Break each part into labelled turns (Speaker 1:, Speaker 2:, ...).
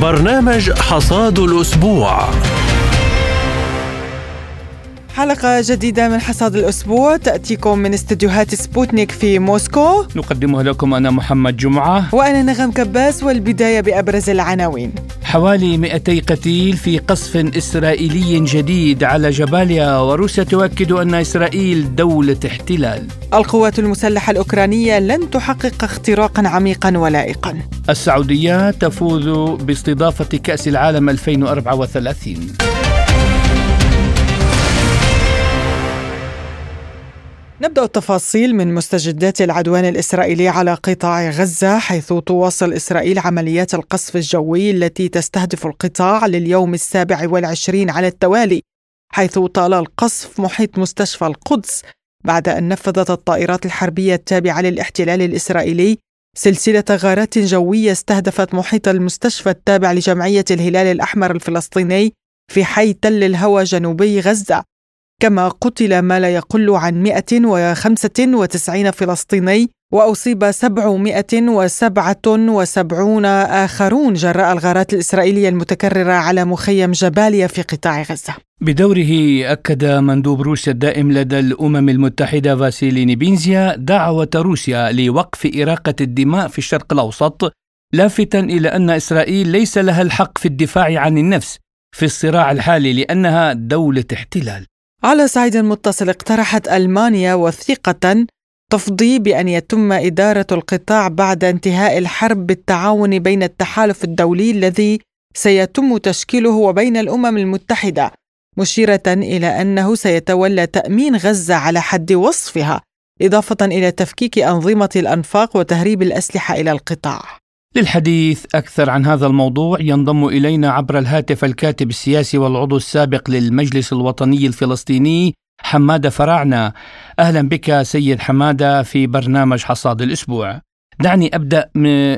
Speaker 1: برنامج حصاد الأسبوع.
Speaker 2: حلقة جديدة من حصاد الأسبوع. تأتيكم من استديوهات سبوتنيك في موسكو.
Speaker 3: نقدمها لكم أنا محمد جمعة.
Speaker 2: وأنا نغم كباس والبداية بأبرز العناوين.
Speaker 3: حوالي 200 قتيل في قصف إسرائيلي جديد على جباليا وروسيا تؤكد أن إسرائيل دولة احتلال.
Speaker 2: القوات المسلحة الأوكرانية لن تحقق اختراقا عميقا ولائقا.
Speaker 3: السعودية تفوز باستضافة كأس العالم 2034
Speaker 2: نبدأ التفاصيل من مستجدات العدوان الإسرائيلي على قطاع غزة حيث تواصل إسرائيل عمليات القصف الجوي التي تستهدف القطاع لليوم السابع والعشرين على التوالي حيث طال القصف محيط مستشفى القدس بعد أن نفذت الطائرات الحربية التابعة للاحتلال الإسرائيلي سلسلة غارات جوية استهدفت محيط المستشفى التابع لجمعية الهلال الأحمر الفلسطيني في حي تل الهوى جنوبي غزة. كما قتل ما لا يقل عن 195 فلسطيني وأصيب 777 آخرون جراء الغارات الإسرائيلية المتكررة على مخيم جباليا في قطاع غزة.
Speaker 3: بدوره أكد مندوب روسيا الدائم لدى الأمم المتحدة فاسيلي نيبينزيا دعوة روسيا لوقف إراقة الدماء في الشرق الأوسط لافتا إلى أن إسرائيل ليس لها الحق في الدفاع عن النفس في الصراع الحالي لأنها دولة احتلال.
Speaker 2: على صعيد متصل اقترحت ألمانيا وثيقة تفضي بأن يتم إدارة القطاع بعد انتهاء الحرب بالتعاون بين التحالف الدولي الذي سيتم تشكيله وبين الأمم المتحدة مشيرة إلى أنه سيتولى تأمين غزة على حد وصفها إضافة إلى تفكيك أنظمة الأنفاق وتهريب الأسلحة إلى القطاع.
Speaker 3: للحديث أكثر عن هذا الموضوع ينضم إلينا عبر الهاتف الكاتب السياسي والعضو السابق للمجلس الوطني الفلسطيني حمادة فراعنة أهلا بك سيد حمادة في برنامج حصاد الأسبوع. دعني أبدأ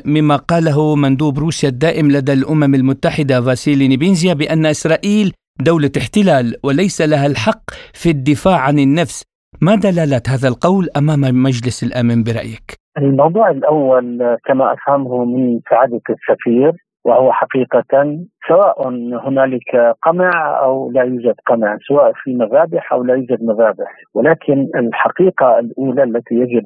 Speaker 3: مما قاله مندوب روسيا الدائم لدى الأمم المتحدة فاسيلي نيبينزيا بأن إسرائيل دولة احتلال وليس لها الحق في الدفاع عن النفس. ما دلالة هذا القول أمام مجلس الأمن برأيك؟
Speaker 4: الموضوع الأول كما أفهمه من سعادة السفير وهو حقيقة سواء هنالك قمع أو لا يوجد قمع سواء في مذابح أو لا يوجد مذابح. ولكن الحقيقة الأولى التي يجب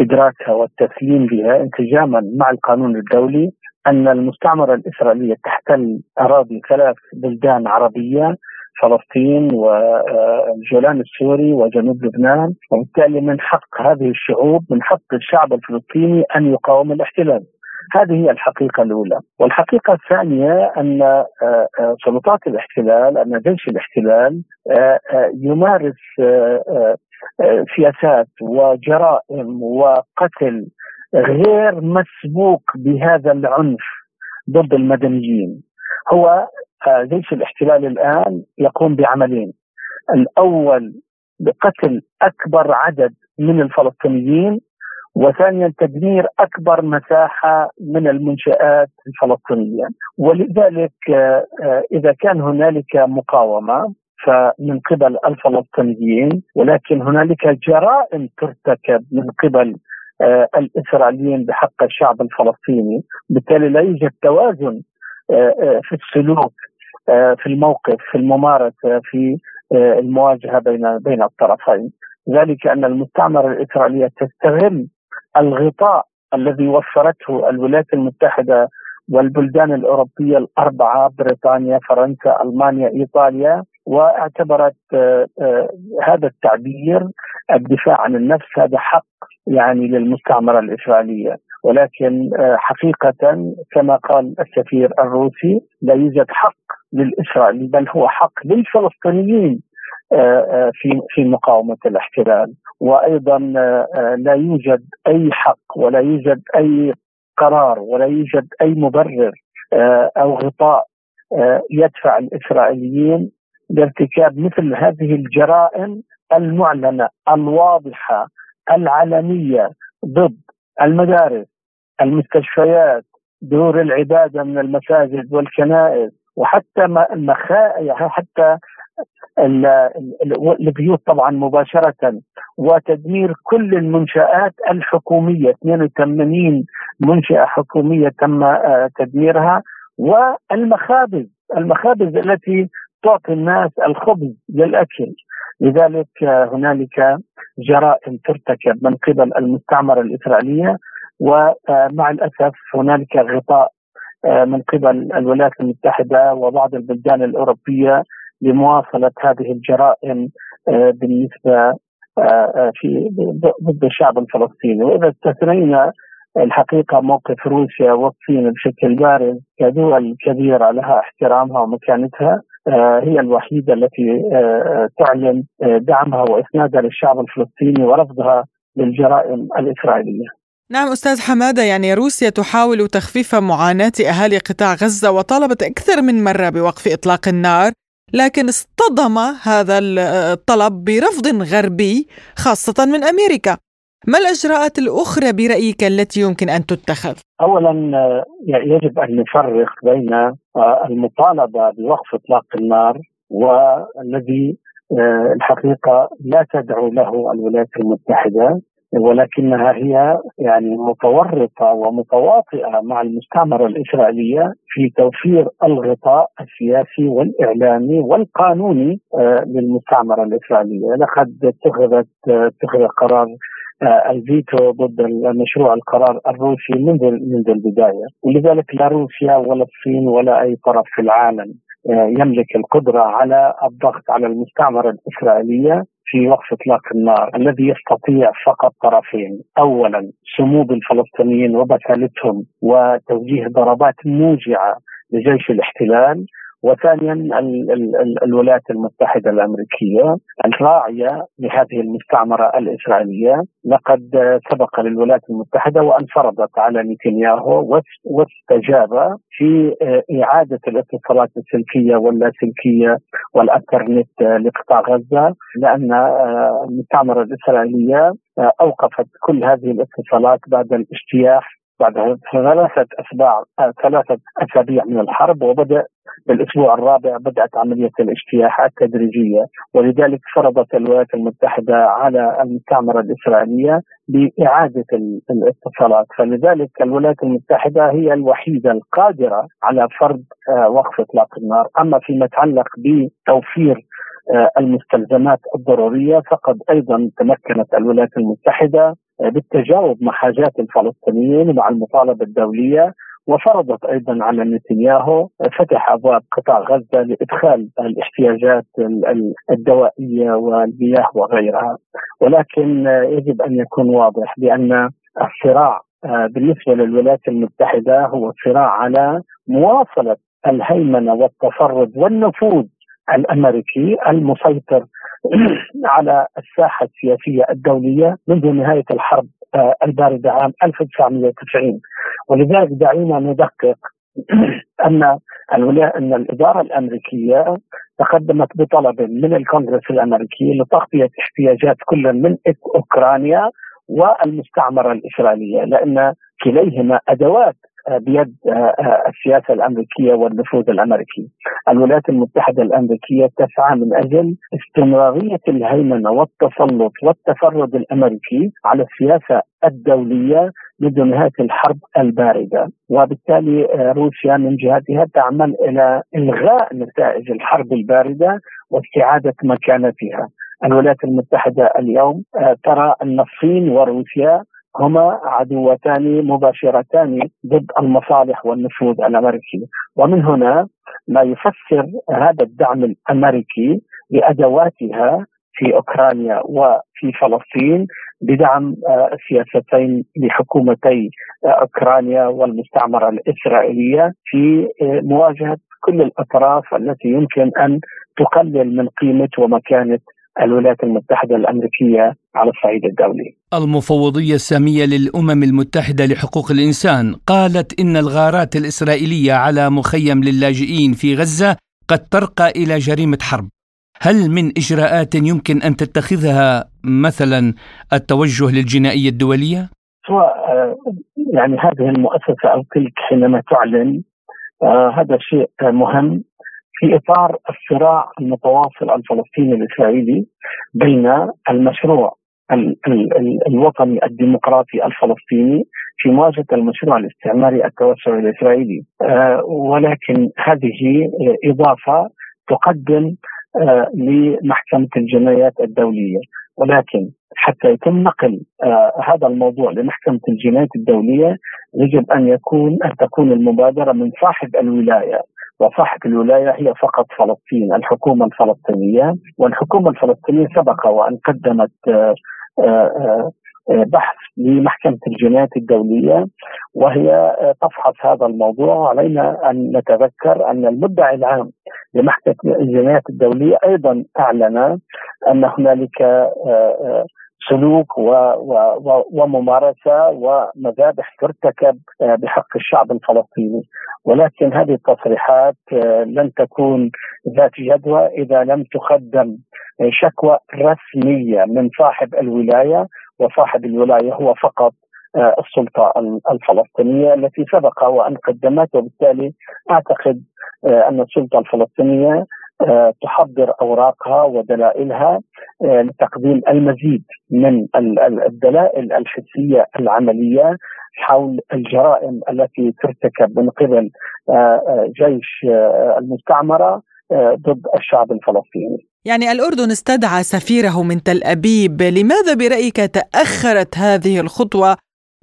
Speaker 4: إدراكها والتسليم بها انسجاما مع القانون الدولي أن المستعمرة الإسرائيلية تحتل أراضي ثلاث بلدان عربية فلسطين والجولان السوري وجنوب لبنان. وبالتالي من حق هذه الشعوب من حق الشعب الفلسطيني أن يقاوم الاحتلال. هذه هي الحقيقة الأولى، والحقيقة الثانية أن سلطات الاحتلال أن جيش الاحتلال يمارس سياسات وجرائم وقتل غير مسبوق بهذا العنف ضد المدنيين. هو جيش الاحتلال الآن يقوم بعملين. الأول بقتل أكبر عدد من الفلسطينيين وثانيا تدمير أكبر مساحة من المنشآت الفلسطينية. ولذلك إذا كان هنالك مقاومة فمن قبل الفلسطينيين ولكن هنالك جرائم ترتكب من قبل الإسرائيليين بحق الشعب الفلسطيني. بالتالي لا يوجد توازن في السلوك في الموقف في الممارسة في المواجهة بين بين الطرفين. ذلك أن المستعمرة الإسرائيلية تستغل الغطاء الذي وفرته الولايات المتحدة والبلدان الأوروبية الأربعة بريطانيا فرنسا ألمانيا إيطاليا واعتبرت هذا التعبير الدفاع عن النفس هذا حق يعني للمستعمرة الإسرائيلية. ولكن حقيقة كما قال السفير الروسي لا يوجد حق للاسرائيلي بل هو حق للفلسطينيين في في مقاومة الاحتلال. وأيضا لا يوجد أي حق ولا يوجد أي قرار ولا يوجد أي مبرر أو غطاء يدفع الإسرائيليين لارتكاب مثل هذه الجرائم المعلنة الواضحة العلنية ضد المدارس المستشفيات دور العبادة من المساجد والكنائس وحتى المخا حتى البيوت طبعا مباشرة وتدمير كل المنشآت الحكومية. 82 منشأة حكومية تم تدميرها والمخابز المخابز التي تعطي الناس الخبز للأكل. لذلك هنالك جرائم ترتكب من قبل المستعمرة الإسرائيلية ومع الأسف هنالك غطاء من قبل الولايات المتحدة وبعض البلدان الأوروبية لمواصلة هذه الجرائم بالنسبة في ضد الشعب الفلسطيني. وإذا استثنينا الحقيقة موقف روسيا والصين بشكل بارز كدول كبيره لها احترامها ومكانتها. آه، هي الوحيدة التي آه، تعلن آه، دعمها واسنادها للشعب الفلسطيني ورفضها للجرائم الإسرائيلية.
Speaker 2: نعم أستاذ حمادة يعني روسيا تحاول تخفيف معاناة اهالي قطاع غزة وطالبت أكثر من مرة بوقف إطلاق النار لكن اصطدم هذا الطلب برفض غربي خاصة من أمريكا. ما الإجراءات الأخرى برأيك التي يمكن أن تتخذ؟
Speaker 4: أولا يجب أن نفرق بين آه، المطالبة بوقف إطلاق النار والذي آه، الحقيقة لا تدعو له الولايات المتحدة ولكنها هي يعني متورطة ومتواطئة مع المستعمرة الإسرائيلية في توفير الغطاء السياسي والإعلامي والقانوني آه، للمستعمرة الإسرائيلية، لقد اتخذت اتخذ قرار آه، الفيتو ضد مشروع القرار الروسي منذ منذ البداية. ولذلك لا روسيا ولا الصين ولا أي طرف في العالم آه، يملك القدرة على الضغط على المستعمرة الإسرائيلية في وقف إطلاق النار الذي يستطيع فقط طرفين، اولا صمود الفلسطينيين وبسالتهم وتوجيه ضربات موجعة لجيش الاحتلال. وثانيا ال ال ال الولايات المتحدة الأمريكية الراعيه لهذه المستعمرة الإسرائيلية لقد سبق للولايات المتحدة وأن فرضت على نتنياهو واستجاب في إعادة الاتصالات السلكية واللاسلكية والأنترنت لقطاع غزة لأن المستعمرة الإسرائيلية أوقفت كل هذه الاتصالات بعد الاجتياح بعد ثلاثة أسبوع ثلاثة أسابيع من الحرب وبدأ بالأسبوع الرابع بدأت عملية الاجتياح التدريجية ولذلك فرضت الولايات المتحدة على المستعمرة الإسرائيلية بإعادة الاتصالات. فلذلك الولايات المتحدة هي الوحيدة القادرة على فرض آه، وقف إطلاق النار. أما فيما يتعلق بتوفير آه، المستلزمات الضرورية فقد أيضا تمكنت الولايات المتحدة بالتجاوب مع حاجات الفلسطينيين ومع المطالبة الدولية وفرضت أيضا على نتنياهو فتح أبواب قطاع غزة لإدخال الاحتياجات الدوائية والمياه وغيرها. ولكن يجب أن يكون واضح بأن الصراع آه، بالنسبة للولايات المتحدة هو صراع على مواصلة الهيمنة والتفرد والنفوذ الأمريكي المسيطر على الساحة السياسية الدولية منذ نهاية الحرب آه، الباردة عام 1990 ولذلك دعينا ندقق أن أن الإدارة الأمريكية تقدمت بطلب من الكونغرس الأمريكي لتغطية احتياجات كل من أوكرانيا والمستعمرة الإسرائيلية لأن كليهما أدوات بيد آه، آه، السياسة الأمريكية والنفوذ الأمريكي. الولايات المتحدة الأمريكية تسعى من أجل استمرارية الهيمنة والتسلط والتفرد الأمريكي على السياسة الدولية منذ نهايه الحرب الباردة، وبالتالي آه، روسيا من جهتها تعمل إلى إلغاء نتائج الحرب الباردة واستعادة مكانتها. الولايات المتحدة اليوم ترى أن الصين وروسيا هما عدوتان مباشرتان ضد المصالح والنفوذ الأمريكي. ومن هنا ما يفسر هذا الدعم الأمريكي لأدواتها في أوكرانيا وفي فلسطين بدعم آه، السياستين لحكومتي آه، أوكرانيا والمستعمرة الإسرائيلية في آه، مواجهة كل الأطراف التي يمكن أن تقلل من قيمة ومكانة الولايات المتحدة الأمريكية على الصعيد الدولي.
Speaker 3: المفوضية السامية للأمم المتحدة لحقوق الإنسان قالت إن الغارات الإسرائيلية على مخيم للاجئين في غزة قد ترقى إلى جريمة حرب. هل من إجراءات يمكن أن تتخذها مثلا التوجه للجنائية الدولية؟
Speaker 4: سواء يعني هذه المؤسسة أو تلك حينما تعلن آه هذا شيء مهم. في إطار الصراع المتواصل الفلسطيني الإسرائيلي بين المشروع الوطني الديمقراطي الفلسطيني في مواجهة المشروع الاستعماري التوسعي الإسرائيلي. ولكن هذه إضافة تقدم لمحكمة الجنايات الدولية. ولكن حتى يتم نقل آه هذا الموضوع لمحكمة الجنايات الدولية يجب أن يكون أن تكون المبادرة من صاحب الولاية. وصاحب الولاية هي فقط فلسطين الحكومة الفلسطينية. والحكومة الفلسطينية سبق وأن قدمت آه آه بحث لمحكمة الجنايات الدولية وهي تفحص هذا الموضوع. وعلينا أن نتذكر أن المدعي العام لمحكمة الجنايات الدولية أيضا أعلن أن هنالك سلوك و و وممارسة ومذابح ترتكب بحق الشعب الفلسطيني. ولكن هذه التصريحات لن تكون ذات جدوى إذا لم تقدم شكوى رسمية من صاحب الولاية وصاحب الولاية هو فقط السلطة الفلسطينية التي سبق وأن قدمت وبالتالي أعتقد أن السلطة الفلسطينية تحضر أوراقها ودلائلها لتقديم المزيد من الدلائل الحسية العملية حول الجرائم التي ترتكب من قبل جيش المستعمرة ضد الشعب الفلسطيني.
Speaker 2: يعني الأردن استدعى سفيره من تل أبيب، لماذا برأيك تأخرت هذه الخطوة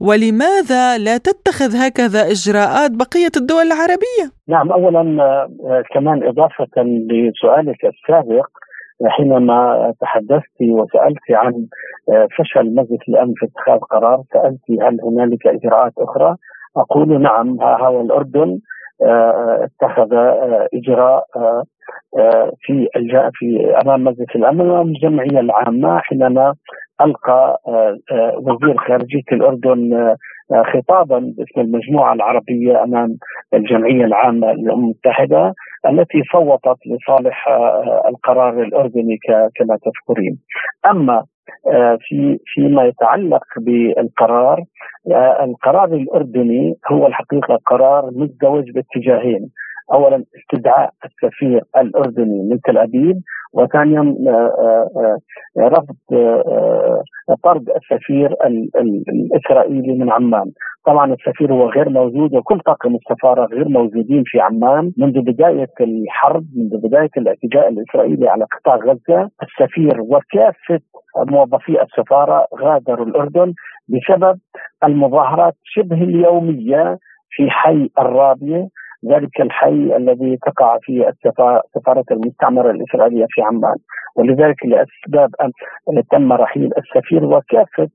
Speaker 2: ولماذا لا تتخذ هكذا إجراءات بقية الدول العربية؟
Speaker 4: نعم اولا كمان إضافة لسؤالك السابق حينما تحدثت وسألت عن فشل مجلس الأمن في اتخاذ قرار سألت هل هنالك إجراءات أخرى؟ أقول نعم ها هو الأردن اتخذ إجراء في في أمام مجلس الأمن والجمعيه العامة حينما ألقى وزير خارجيه الأردن خطابا باسم المجموعة العربية أمام الجمعية العامة للامم المتحدة التي صوتت لصالح القرار الأردني كما تذكرين. أما في فيما يتعلق بالقرار القرار الأردني هو الحقيقة قرار مزدوج باتجاهين اولا استدعاء السفير الأردني من تل أبيب وثانيا رفض طرد السفير الإسرائيلي من عمان. طبعا السفير هو غير موجود وكل طاقم السفارة غير موجودين في عمان. منذ بداية الحرب منذ بداية الاعتداء الإسرائيلي على قطاع غزة السفير وكافة موظفي السفارة غادروا الأردن بسبب المظاهرات شبه اليومية في حي الرابية. ذلك الحي الذي تقع فيه سفارة المستعمرة الإسرائيلية في عمان. ولذلك لأسباب تم رحيل السفير وكافة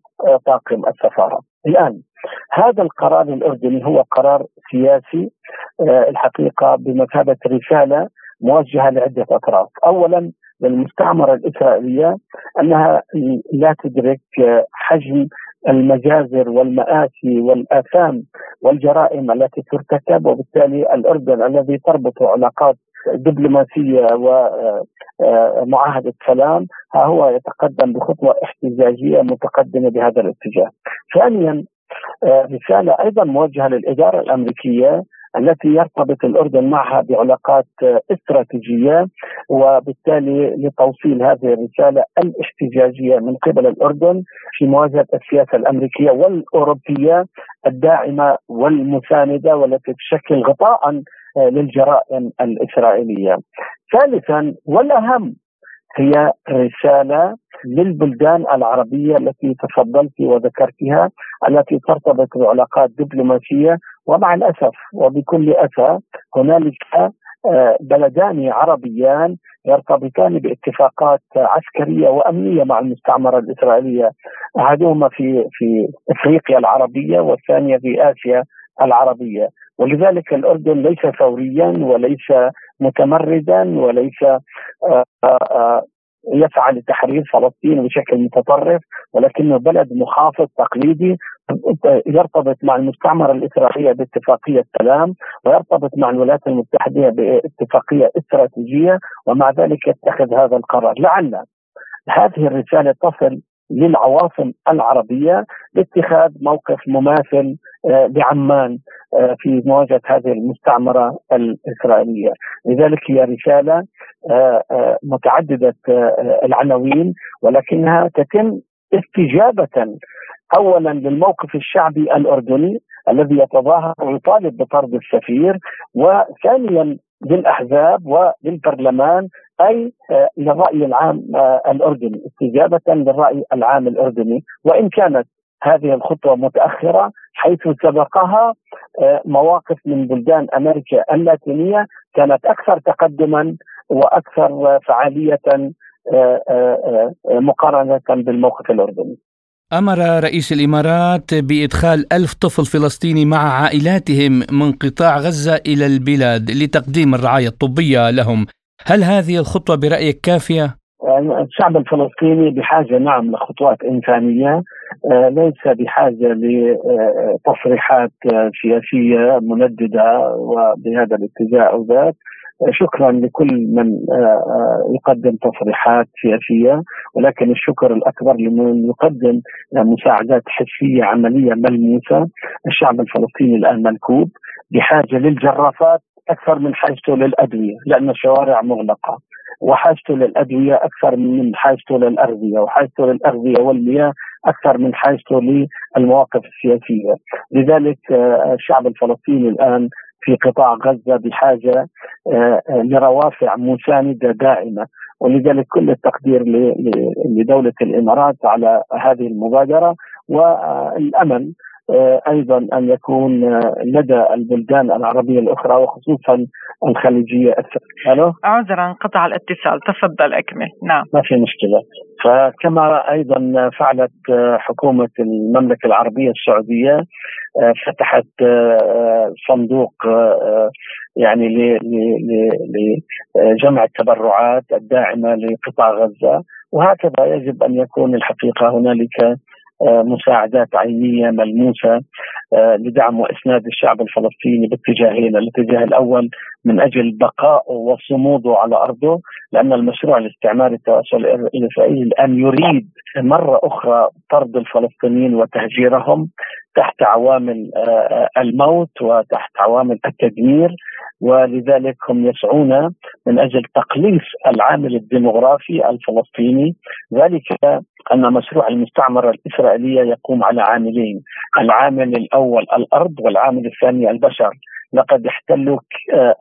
Speaker 4: طاقم السفارة. الآن هذا القرار الأردني هو قرار سياسي الحقيقة بمثابة رسالة موجهة لعدة أطراف. أولا للمستعمرة الإسرائيلية أنها لا تدرك حجم المجازر والمآسي والآثام والجرائم التي ترتكب وبالتالي الأردن الذي تربط علاقات دبلوماسية ومعاهدة سلام ها هو يتقدم بخطوة احتجاجية متقدمة بهذا الاتجاه. ثانيا رسالة أيضا موجهة للإدارة الأمريكية التي يرتبط الأردن معها بعلاقات استراتيجية وبالتالي لتوصيل هذه الرسالة الاحتجاجيه من قبل الأردن في مواجهة السياسة الأمريكية والأوروبية الداعمة والمساندة والتي تشكل غطاء للجرائم الإسرائيلية. ثالثا والأهم هي رسالة للبلدان العربية التي تفضلت وذكرتها التي ترتبط بعلاقات دبلوماسية ومع الأسف وبكل أسى هنالك بلدان عربيان يرتبطان باتفاقات عسكرية وأمنية مع المستعمرة الإسرائيلية أحدهما في في إفريقيا العربية والثانية في آسيا العربية. ولذلك الأردن ليس ثوريا وليس متمردا وليس يسعى لتحرير فلسطين بشكل متطرف ولكنه بلد محافظ تقليدي يرتبط مع المستعمرة الإسرائيلية باتفاقية سلام ويرتبط مع الولايات المتحدة باتفاقية استراتيجية ومع ذلك يتخذ هذا القرار. لعل هذه الرسالة تصل للعواصم العربية لاتخاذ موقف مماثل بعمان في مواجهة هذه المستعمرة الإسرائيلية، لذلك هي رسالة متعددة العناوين ولكنها تتم استجابة اولا للموقف الشعبي الأردني الذي يتظاهر ويطالب بطرد السفير وثانيا بالاحزاب وبالبرلمان أي آه، للرأي العام آه، الأردني استجابة للرأي العام الأردني وإن كانت هذه الخطوة متأخرة حيث سبقها آه، مواقف من بلدان أمريكا اللاتينية كانت أكثر تقدما وأكثر فعالية مقارنة بالموقف الأردني.
Speaker 3: أمر رئيس الإمارات بإدخال ألف طفل فلسطيني مع عائلاتهم من قطاع غزة إلى البلاد لتقديم الرعاية الطبية لهم هل هذه الخطوة برأيك كافية؟
Speaker 4: الشعب الفلسطيني بحاجة نعم لخطوات إنسانية آه، ليس بحاجة لتصريحات سياسية منددة وبهذا الاتجاه أو ذاك شكرا لكل من آه، آه، يقدم تصريحات سياسية ولكن الشكر الأكبر لمن يقدم مساعدات حسية عملية ملموسة الشعب الفلسطيني الآن ملكوب بحاجة للجرافات أكثر من حاجته للأدوية لأن الشوارع مغلقة. وحاجته للأدوية أكثر من حاجته للأغذية وحاجته للأغذية والمياه أكثر من حاجته للمواقف السياسية، لذلك آه، الشعب الفلسطيني الآن في قطاع غزة بحاجة آه، آه، لروافع مساندة دائمه ولذلك كل التقدير لدولة الإمارات على هذه المبادرة. والأمل أيضا أن يكون لدى البلدان العربية الأخرى وخصوصا الخليجية
Speaker 2: ألو عذرا انقطع الاتصال. تفضل أكمل. نعم.
Speaker 4: ما في مشكلة. فكما أيضا فعلت حكومة المملكة العربية السعودية فتحت صندوق يعني لجمع التبرعات الداعمة لقطاع غزة. وهكذا يجب أن يكون الحقيقة هنالك مساعدات عينيه ملموسة آه، لدعم وإسناد الشعب الفلسطيني باتجاهين، الاتجاه الأول من أجل بقائه وصموده على أرضه لأن المشروع الاستعماري التواصل الإسرائيلي الآن يريد مرة أخرى طرد الفلسطينيين وتهجيرهم تحت عوامل آه، الموت وتحت عوامل التدمير ولذلك هم يسعون من أجل تقليص العامل الديمغرافي الفلسطيني. ذلك أن مشروع المستعمرة الإسرائيلية يقوم على عاملين العامل الأول الأرض والعامل الثاني البشر. لقد احتلوا آه،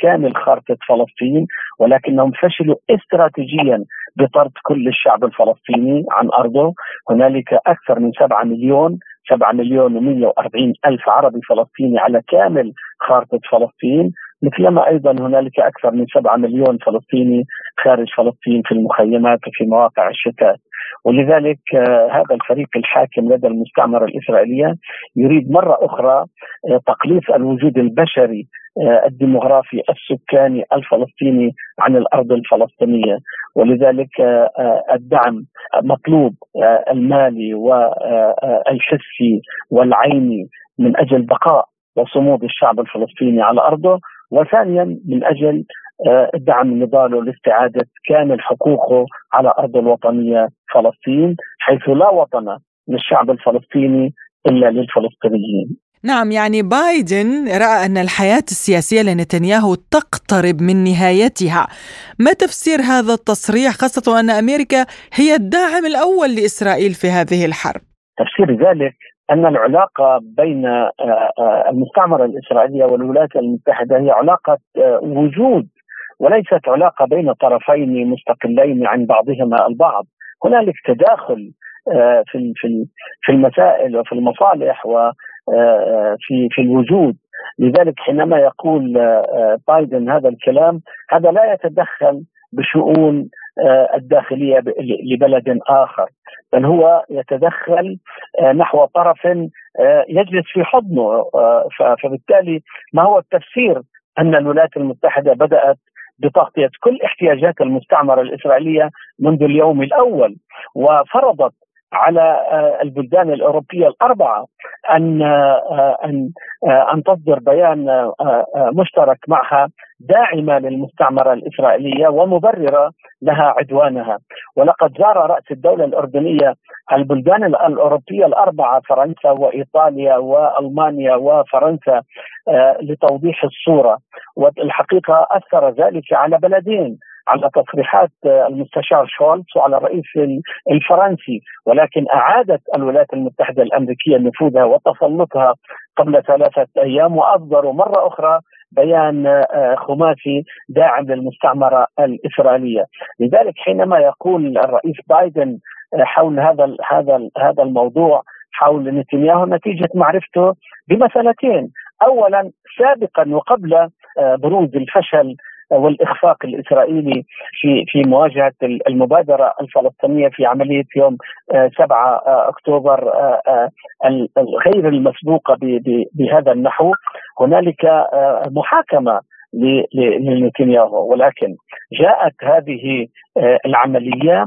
Speaker 4: كامل خارطة فلسطين ولكنهم فشلوا استراتيجيا بطرد كل الشعب الفلسطيني عن أرضه. هنالك أكثر من 7 مليون 7 مليون و140 ألف عربي فلسطيني على كامل خارطة فلسطين. مثلما أيضا هنالك أكثر من 7 مليون فلسطيني خارج فلسطين في المخيمات وفي مواقع الشتات. ولذلك آه، هذا الفريق الحاكم لدى المستعمرة الإسرائيلية يريد مرة أخرى آه، تقليص الوجود البشري آه، الديمغرافي السكاني الفلسطيني عن الأرض الفلسطينية. ولذلك الدعم مطلوب المالي والحسي والعيني من أجل بقاء وصمود الشعب الفلسطيني على أرضه. وثانيا من أجل دعم نضاله لاستعاده كامل حقوقه على أرض الوطنية فلسطين حيث لا وطن للشعب الفلسطيني إلا للفلسطينيين.
Speaker 2: نعم يعني بايدن رأى أن الحياة السياسية لنتنياهو تقترب من نهايتها. ما تفسير هذا التصريح خاصة أن أمريكا هي الداعم الأول لإسرائيل في هذه الحرب؟
Speaker 4: تفسير ذلك أن العلاقة بين آه، آه، المستعمرة الإسرائيلية والولايات المتحدة هي علاقة وجود وليست علاقة بين طرفين مستقلين عن بعضهما البعض. هنالك تداخل آه، في في في المسائل وفي المصالح وفي آه، في الوجود. لذلك حينما يقول آه، بايدن هذا الكلام هذا لا يتدخل بشؤون الداخلية لبلد آخر بل هو يتدخل نحو طرف يجلس في حضنه فبالتالي ما هو التفسير أن الولايات المتحدة بدأت بتغطية كل احتياجات المستعمرة الإسرائيلية منذ اليوم الأول. وفرضت على آه، البلدان الأوروبية الأربعة أن آه، أن آه، أن تصدر بيان مشترك معها داعمة للمستعمرة الإسرائيلية ومبررة لها عدوانها. ولقد زار رأس الدولة الأردنية البلدان الأوروبية الأربعة فرنسا وإيطاليا وألمانيا وفرنسا لتوضيح الصورة. والحقيقة أثر ذلك على بلدين. على تصريحات المستشار شولتز وعلى الرئيس الفرنسي ولكن أعادت الولايات المتحدة الأمريكية نفوذها وتسلطها قبل ثلاثة أيام وأصدروا مرة أخرى بيان آه، خماسي داعم للمستعمرة الإسرائيلية، لذلك حينما يقول الرئيس بايدن آه، حول هذا هذا هذا الموضوع حول نتنياهو نتيجة معرفته بمسألتين، اولا سابقا وقبل آه، بروز الفشل والإخفاق الإسرائيلي في في مواجهة المبادرة الفلسطينية في عملية يوم 7 أكتوبر غير المسبوقة بهذا النحو. هنالك آه، محاكمة لنتنياهو. ولكن جاءت هذه آه، العملية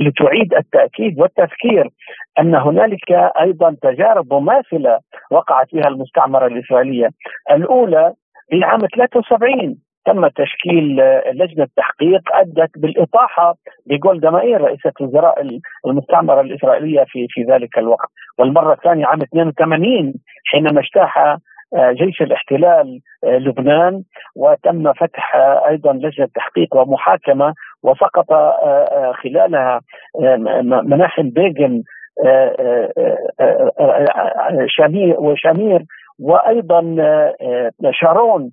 Speaker 4: لتعيد التأكيد والتذكير أن هنالك أيضا تجارب مماثلة وقعت فيها المستعمرة الإسرائيلية. الأولى في عام 73 تم تشكيل آه، لجنه تحقيق ادت بالاطاحه بجولدا مائير رئيسه وزراء المستعمره الاسرائيليه في في ذلك الوقت، والمرة الثانية عام 82 حينما اجتاح آه، جيش الاحتلال آه، لبنان وتم فتح أيضا لجنه تحقيق ومحاكمه وسقط خلالها مناحم بيغن شامير وشامير وأيضا شارون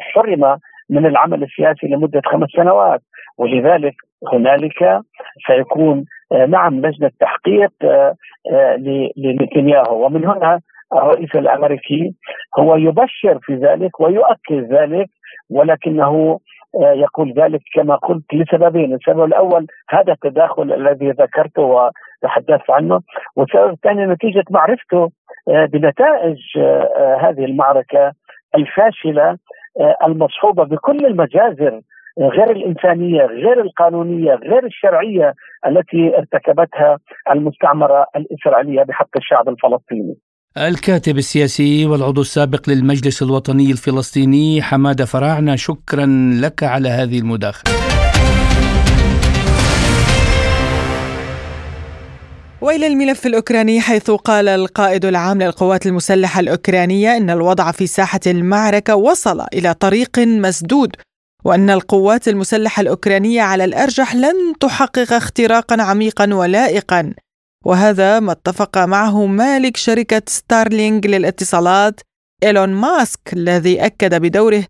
Speaker 4: حرم من العمل السياسي لمدة خمس سنوات. ولذلك هنالك سيكون نعم لجنة تحقيق لنتنياهو. ومن هنا الرئيس الأمريكي هو يبشر في ذلك ويؤكد ذلك ولكنه يقول ذلك كما قلت لسببين، السبب الأول هذا التداخل الذي ذكرته وتحدثت عنه، والسبب الثاني نتيجة معرفته بنتائج هذه المعركة الفاشلة المصحوبة بكل المجازر غير الإنسانية، غير القانونية، غير الشرعية التي ارتكبتها المستعمرة الإسرائيلية بحق الشعب الفلسطيني.
Speaker 3: الكاتب السياسي والعضو السابق للمجلس الوطني الفلسطيني حمادة فراعنة شكرا لك على هذه المداخلة.
Speaker 2: وإلى الملف الأوكراني حيث قال القائد العام للقوات المسلحة الأوكرانية إن الوضع في ساحة المعركة وصل إلى طريق مسدود وأن القوات المسلحة الأوكرانية على الأرجح لن تحقق اختراقا عميقا ولائقا. وهذا ما اتفق معه مالك شركة ستارلينج للاتصالات إيلون ماسك الذي أكد بدوره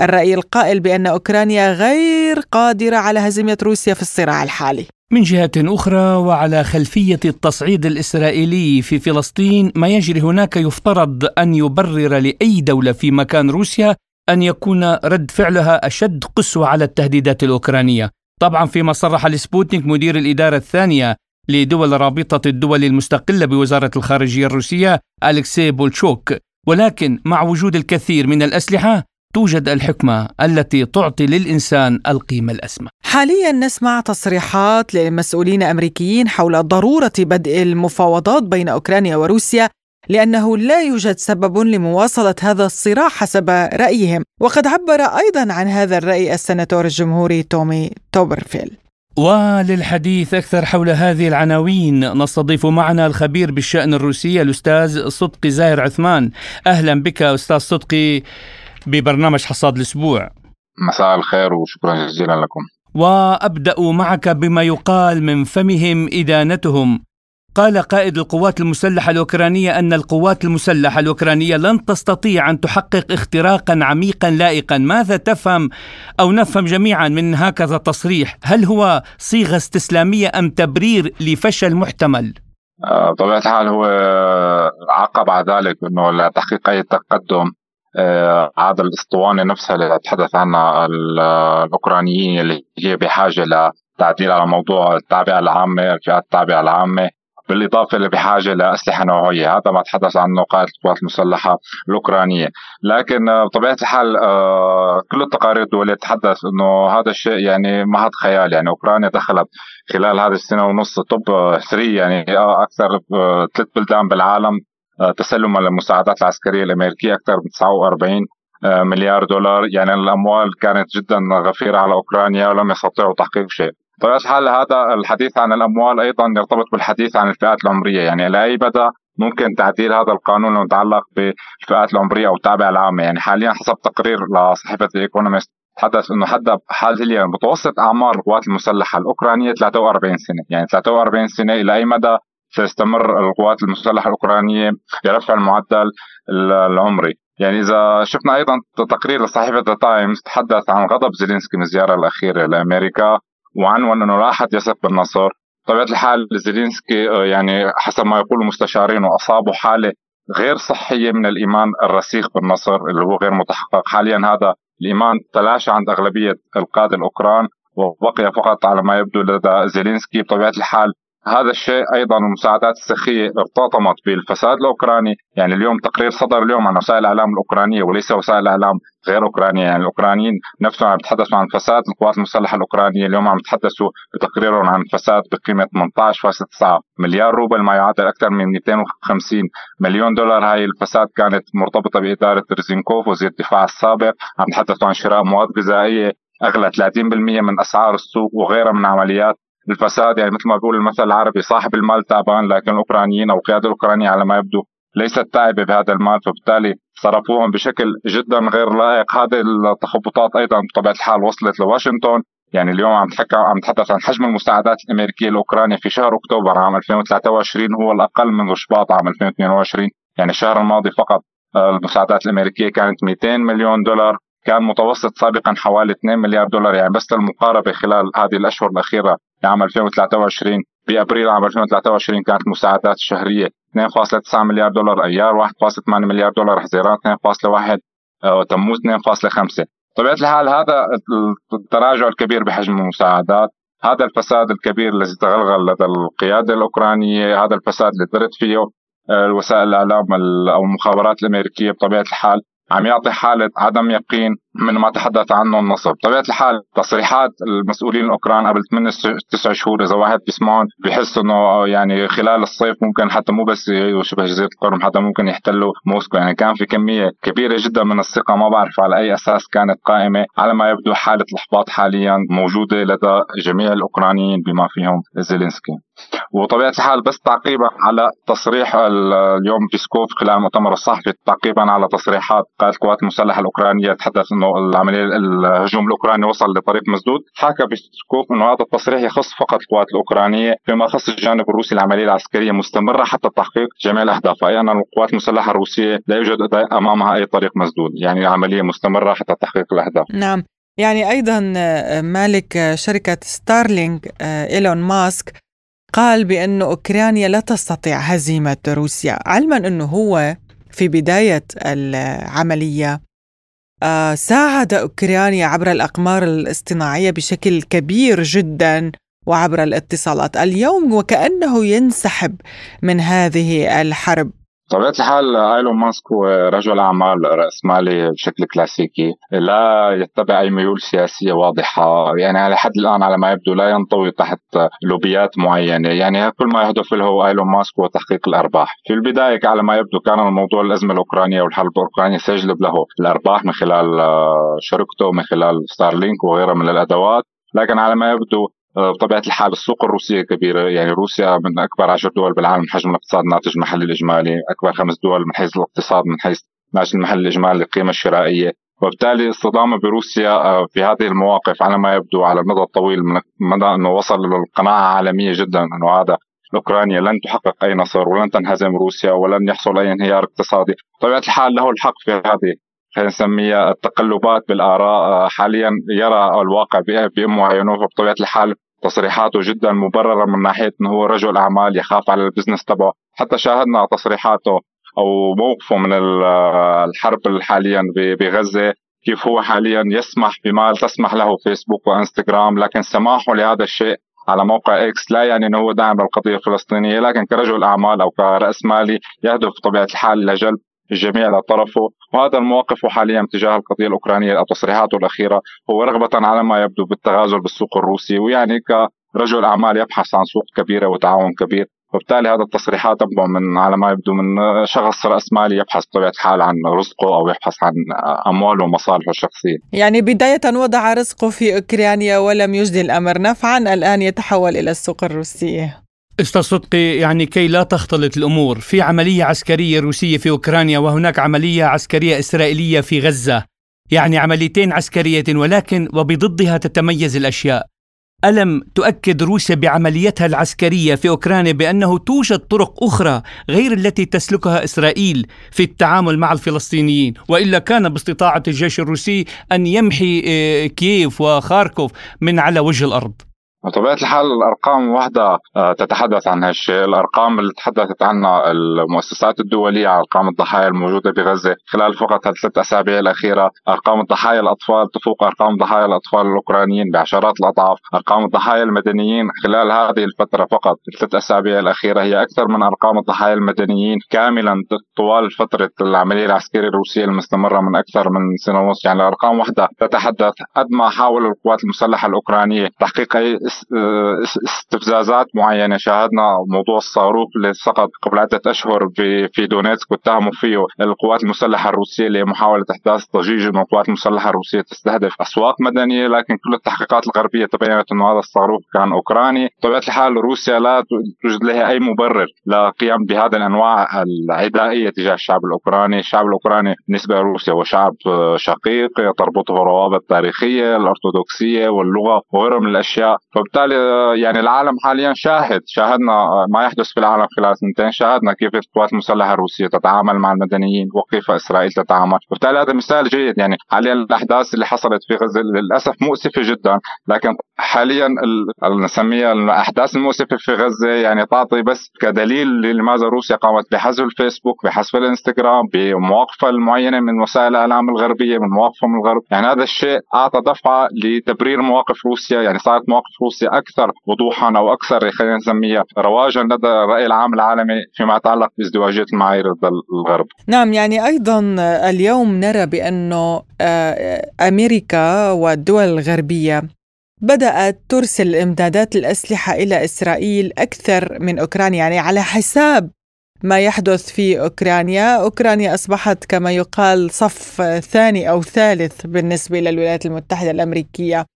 Speaker 2: الرأي القائل بأن أوكرانيا غير قادرة على هزيمة روسيا في الصراع الحالي.
Speaker 3: من جهة أخرى وعلى خلفية التصعيد الإسرائيلي في فلسطين ما يجري هناك يفترض أن يبرر لأي دولة في مكان روسيا أن يكون رد فعلها أشد قسوة على التهديدات الأوكرانية. طبعا فيما صرح لسبوتنيك مدير الإدارة الثانية لدول رابطة الدول المستقلة بوزارة الخارجية الروسية أليكسي بوليشوك. ولكن مع وجود الكثير من الأسلحة توجد الحكمة التي تعطي للإنسان القيمة الأسمى.
Speaker 2: حاليا نسمع تصريحات لمسؤولين أمريكيين حول ضرورة بدء المفاوضات بين أوكرانيا وروسيا لأنه لا يوجد سبب لمواصلة هذا الصراع حسب رأيهم. وقد عبر أيضا عن هذا الرأي السناتور الجمهوري تومي توبرفيل
Speaker 3: وللحديث أكثر حول هذه العناوين نستضيف معنا الخبير بالشأن الروسي الأستاذ صدقي زاهر عثمان. أهلا بك أستاذ صدقي. ببرنامج حصاد الأسبوع.
Speaker 5: مساء الخير وشكرا جزيلا لكم.
Speaker 3: وأبدأ معك بما يقال من فمهم إدانتهم قال قائد القوات المسلحة الأوكرانية أن القوات المسلحة الأوكرانية لن تستطيع أن تحقق اختراقا عميقا لائقا. ماذا تفهم أو نفهم جميعا من هكذا تصريح؟ هل هو صيغة استسلامية أم تبرير لفشل محتمل؟
Speaker 5: آه، بطبيعة الحال هو عقب على ذلك أنه لتحقيق أي تقدم آه، هذا الأسطوانة نفسها اللي تحدث عنها الأوكرانيين اللي هي بحاجة لتعديل على موضوع التعبئة العامة الفئات التعبئة العامة بالإضافة اللي بحاجة لأسلحة نوعية. هذا ما تحدث عنه قائد القوات المسلحة الأوكرانية. لكن آه، بطبيعة الحال آه، كل التقارير الدوليه تتحدث إنه هذا الشيء يعني ما هذا خيال. يعني أوكرانيا دخلت خلال هذه السنة ونص توب 3 يعني أكثر ثلاث بلدان بالعالم. تسلما للمساعدات العسكرية الأمريكية أكثر من 49 مليار دولار. يعني الأموال كانت جدا غفيرة على أوكرانيا ولم يستطيعوا تحقيق شيء. بطبيعه الحال هذا الحديث عن الأموال أيضا يرتبط بالحديث عن الفئات العمرية؟ يعني إلى أي مدى ممكن تعديل هذا القانون المتعلق بالفئات العمرية أو التابعة العامة. يعني حاليا حسب تقرير لصحيفة الايكونومست تحدث إنه حتى حاليا متوسط أعمار القوات المسلحة الأوكرانية 43 سنة، يعني 43 سنة إلى أي مدى سيستمر القوات المسلحة الأوكرانية لرفع المعدل العمري، يعني إذا شفنا أيضا تقرير لصحيفه ذا تايمز تحدث عن غضب زيلينسكي من الزيارة الأخيرة لأمريكا وعنون إنه لا احد يثق بالنصر، بطبيعة الحال زيلينسكي آه، يعني حسب ما يقول المستشارين واصابه حالة غير صحية من الإيمان الرسيخ بالنصر اللي هو غير متحقق، حاليا هذا الإيمان تلاشى عند أغلبية القادة الأوكران وبقي فقط على ما يبدو لدى زيلينسكي. بطبيعة الحال هذا الشيء أيضا المساعدات السخيه ارتطمت بالفساد الأوكراني، يعني اليوم تقرير صدر اليوم عن وسائل الإعلام الأوكرانية وليس وسائل الإعلام غير أوكرانية، يعني الأوكرانيين نفسهم عم يتحدثوا عن فساد. القوات المسلحة الأوكرانية، اليوم عم يتحدثوا بتقريرهم عن فساد بقيمة 18.9 مليار روبل ما يعادل أكثر من 250 مليون دولار، هاي الفساد كانت مرتبطة بإدارة ريزينكوف وزير الدفاع السابق، عم يتحدثوا عن شراء مواد غذائية أغلى 30% من أسعار السوق وغيرها من عمليات الفساد يعني مثل ما بيقول المثل العربي صاحب المال تعبان لكن الاوكرانيين أو القياده الأوكرانية على ما يبدو ليست تعبة بهذا المال. فبالتالي صرفوهم بشكل جدا غير لائق. هذه التخبطات أيضا بطبيعة الحال وصلت لواشنطن. يعني اليوم عم تحكى عم نتحدث عن حجم المساعدات الأمريكية لاوكرانيا في شهر أكتوبر عام 2023 هو الأقل من شباط عام 2022 يعني الشهر الماضي فقط آه، المساعدات الأمريكية كانت 200 مليون دولار. كان متوسط سابقا حوالي 2 مليار دولار. يعني بس للمقاربة خلال هذه الأشهر الأخيرة لعام 2023 بابريل عام 2023 كانت المساعدات الشهريه 2.9 مليار دولار أيار 1.8 مليار دولار حزيران 2.1 آه، تموز 2.5 طبيعة الحال هذا التراجع الكبير بحجم المساعدات هذا الفساد الكبير الذي تغلغل لدى القيادة الأوكرانية هذا الفساد اللي درت فيه آه، وسائل الإعلام أو المخابرات الأمريكية. بطبيعة الحال عم يعطي حالة عدم يقين من ما تحدث عنه النصر. بطبيعة الحال تصريحات المسؤولين الأوكران قبل 8 9 شهور إذا واحد بيسمعون بحس إنه يعني خلال الصيف ممكن حتى مو بس شبه جزيرة القرم حتى ممكن يحتلوا موسكو. يعني كان في كمية كبيرة جدا من الثقة ما بعرف على أي أساس كانت قائمة على ما يبدو حالة الإحباط حاليا موجودة لدى جميع الأوكرانيين بما فيهم زيلينسكي. وطبيعه الحال بس تعقيبا على تصريح اليوم بيسكوف خلال المؤتمر الصحفي تعقيبا على تصريحات قائد القوات المسلحة الأوكرانية تحدث إنه العملية الهجوم الأوكراني وصل لطريق مسدود. حكى بيسكوف إنه هذا التصريح يخص فقط القوات الأوكرانية فيما يخص الجانب الروسي العملية العسكرية مستمرة حتى تحقيق جميع الأهداف. أي أن القوات المسلحة الروسية لا يوجد أمامها أي طريق مسدود. يعني العملية مستمرة حتى تحقيق الأهداف.
Speaker 2: نعم. يعني أيضا مالك شركة ستارلينك إيلون ماسك قال بأن أوكرانيا لا تستطيع هزيمة روسيا علما أنه هو في بداية العملية. ساعد أوكرانيا عبر الأقمار الاصطناعية بشكل كبير جدا وعبر الاتصالات. اليوم وكأنه ينسحب من هذه الحرب.
Speaker 5: بطبيعة الحال إيلون ماسك هو رجل أعمال راسمالي بشكل كلاسيكي. لا يتبع أي ميول سياسية واضحة. يعني على حد الآن على ما يبدو لا ينضوي تحت لوبيات معينة. يعني كل ما يهدف له إيلون ماسك هو تحقيق الأرباح. في البداية على ما يبدو كان الموضوع الأزمة الأوكرانية والحرب الأوكرانية سيجلب له الأرباح من خلال آه، شركته من خلال ستارلينك وغيرها من الأدوات. لكن على ما يبدو بطبيعة الحال السوق الروسية كبيرة يعني روسيا من أكبر عشر دول بالعالم من حجم الاقتصاد الناتج المحلي الإجمالي أكبر خمس دول من حيث الاقتصاد من حيث الناتج المحلي الإجمالي للقيمه الشرائيه وبالتالي الصدامه بروسيا آه، في هذه المواقف على ما يبدو على المدى الطويل من مدى أنه وصل للقناعه عالمية جدا أنه هذا أوكرانيا لن تحقق أي نصر ولن تنهزم روسيا ولن يحصل أي انهيار اقتصادي، بطبيعة الحال له الحق في هذه خلينا نسميها التقلبات بالآراء. آه، حاليا يرى الواقع بأمه عينه بطبيعة الحال تصريحاته جدا مبررة من ناحية إنه هو رجل أعمال يخاف على البزنس تبعه. حتى شاهدنا تصريحاته أو موقفه من آه، الحرب حاليا بغزة كيف هو حاليا يسمح بما تسمح له فيسبوك وإنستغرام لكن سماحه لهذا الشيء على موقع إكس لا يعني إنه هو داعم للقضية الفلسطينية لكن كرجل أعمال أو كرأس مالي يهدف بطبيعة الحال لجلب الجميع لطرفه وهذا الموقف حاليا تجاه القضية الأوكرانية أو تصريحاته الأخيرة هو رغبة على ما يبدو بالتغازل بالسوق الروسي ويعني كرجل أعمال يبحث عن سوق كبيرة وتعاون كبير وبالتالي هذا التصريحات تنبع من على ما يبدو من شخص رأس مالي يبحث بطبيعة الحال عن رزقه أو يبحث عن أمواله ومصالحه الشخصية.
Speaker 2: يعني بداية وضع رزقه في أوكرانيا ولم يجدي الأمر نفعا الآن يتحول إلى السوق الروسيه.
Speaker 3: أستاذ صدقي يعني كي لا تختلط الأمور في عملية عسكرية روسية في أوكرانيا وهناك عملية عسكرية إسرائيلية في غزة. يعني عمليتين عسكريتين ولكن وبضدها تتميز الأشياء. ألم تؤكد روسيا بعمليتها العسكرية في أوكرانيا بأنه توجد طرق أخرى غير التي تسلكها إسرائيل في التعامل مع الفلسطينيين؟ وإلا كان باستطاعة الجيش الروسي أن يمحي آه، كييف وخاركوف من على وجه الأرض؟
Speaker 5: بطبيعة الحال الأرقام واحدة آه، تتحدث عن هالشيء. الأرقام اللي تحدثت عنها المؤسسات الدولية على أرقام الضحايا الموجودة بغزة خلال فقط الثلاث أسابيع الأخيرة أرقام الضحايا الأطفال تفوق أرقام ضحايا الأطفال الأوكرانيين بعشرات الأضعاف. أرقام الضحايا المدنيين خلال هذه الفترة فقط الثلاث أسابيع الأخيرة هي أكثر من أرقام الضحايا المدنيين كاملا طوال فترة العملية العسكرية الروسية المستمرة من أكثر من سنة ونص. يعني الأرقام واحدة تتحدث قد ما حاول القوات المسلحة الأوكرانية تحقيق أي استفزازات معينة. شاهدنا موضوع الصاروخ اللي سقط قبل عدة أشهر في دونيتسك واتهموا فيه القوات المسلحة الروسية لمحاولة إحداث ضجيج انه القوات المسلحة الروسية تستهدف أسواق مدنية لكن كل التحقيقات الغربية تبينت انه هذا الصاروخ كان أوكراني. بطبيعة الحال روسيا لا توجد لها أي مبرر للقيام بهذه الأنواع العدائية تجاه الشعب الأوكراني، الشعب الأوكراني بالنسبة لروسيا هو شعب شقيق تربطه روابط تاريخية الأرثوذكسية واللغة وغيرها من الأشياء، فبالتالي يعني العالم حاليا شاهد شاهدنا ما يحدث في العالم خلال سنتين شاهدنا كيف القوات المسلحة الروسية تتعامل مع المدنيين وكيف إسرائيل تتعامل. وبالتالي هذا مثال جيد يعني حاليا الأحداث اللي حصلت في غزة للأسف مؤسفة جدا لكن حاليا نسميها الأحداث المؤسفة في غزة يعني تعطي بس كدليل لماذا روسيا قامت بحذف الفيسبوك بحذف الإنستغرام بمواقفة المعينه من وسائل الإعلام الغربية من مواقفه من الغرب. يعني هذا الشيء أعطى دفعة لتبرير مواقف روسيا يعني صارت مواقف روسيا أكثر وضوحا أو أكثر خلينا نسميها رواجا لدى الرأي العام العالمي فيما يتعلق بازدواجية المعايير ضد الغرب.
Speaker 2: نعم يعني أيضا اليوم نرى بأنه آه، أمريكا والدول الغربية بدأت ترسل إمدادات الأسلحة إلى إسرائيل أكثر من أوكرانيا يعني على حساب ما يحدث في أوكرانيا أوكرانيا أصبحت كما يقال صف ثاني أو ثالث بالنسبة إلى الولايات المتحدة الأمريكية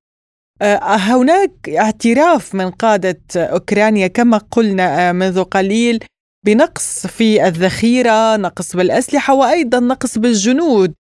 Speaker 2: هناك اعتراف من قادة أوكرانيا كما قلنا آه، منذ قليل بنقص في الذخيرة نقص بالأسلحة وأيضا نقص بالجنود.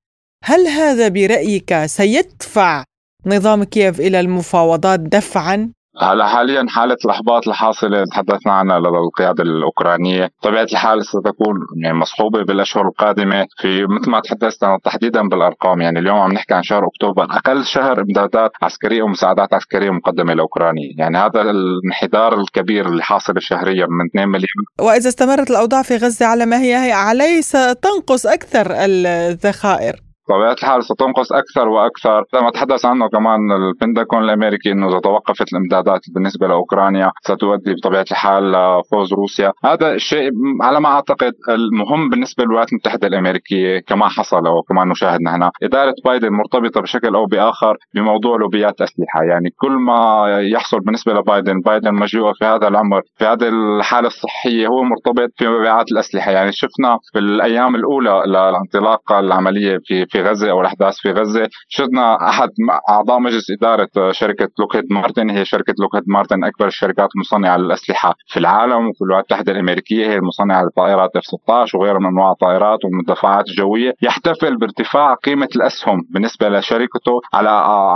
Speaker 2: هل هذا برأيك سيدفع نظام كييف إلى المفاوضات دفعا؟
Speaker 5: هلا حاليا حالة الإحباط الحاصلة تحدثنا عنها لدى القيادة الأوكرانية طبيعة الحال ستكون يعني مصحوبة بالأشهر القادمة في مثل ما تحدثنا تحديدا بالأرقام يعني اليوم عم نحكي عن شهر أكتوبر أقل شهر إمدادات عسكرية ومساعدات عسكرية مقدمة لأوكرانيا يعني هذا الانحدار الكبير اللي حاصل شهريا من 2 مليون.
Speaker 2: وإذا استمرت الأوضاع في غزة على ما هي, هي عليه ستنقص أكثر الذخائر.
Speaker 5: بطبيعه الحال ستنقص أكثر وأكثر. ما تحدث عنه كمان البنتاغون الأمريكي إنه إذا توقفت الإمدادات بالنسبة لأوكرانيا ستؤدي بطبيعة الحال لفوز روسيا. هذا الشيء على ما أعتقد المهم بالنسبة للولايات المتحدة الأمريكية كما حصل وكما نشاهد نحن إدارة بايدن مرتبطة بشكل أو بآخر بموضوع لوبيات أسلحة. يعني كل ما يحصل بالنسبة لبايدن بايدن مجيء في هذا العمر في هذه الحالة الصحية هو مرتبط في مبيعات الأسلحة. يعني شفنا في الأيام الأولى للانطلاقه العملية في في غزة أو الاحداث في غزة. شفنا أحد أعضاء مجلس إدارة شركة لوكهيد مارتن. هي شركة لوكهيد مارتن أكبر الشركات المصنعه للأسلحة في العالم وفي الولايات المتحده الأمريكية. هي المصنعة لطائرات F 16 وغيرها من أنواع الطائرات والمدفعات الجويه يحتفل بارتفاع قيمة الأسهم بالنسبة لشركته على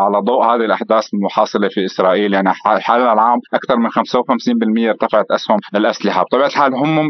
Speaker 5: على ضوء هذه الأحداث الحاصلة في إسرائيل. يعني حال العام أكثر من 55% ارتفعت أسهم الاسلحه بطبيعة الحال هم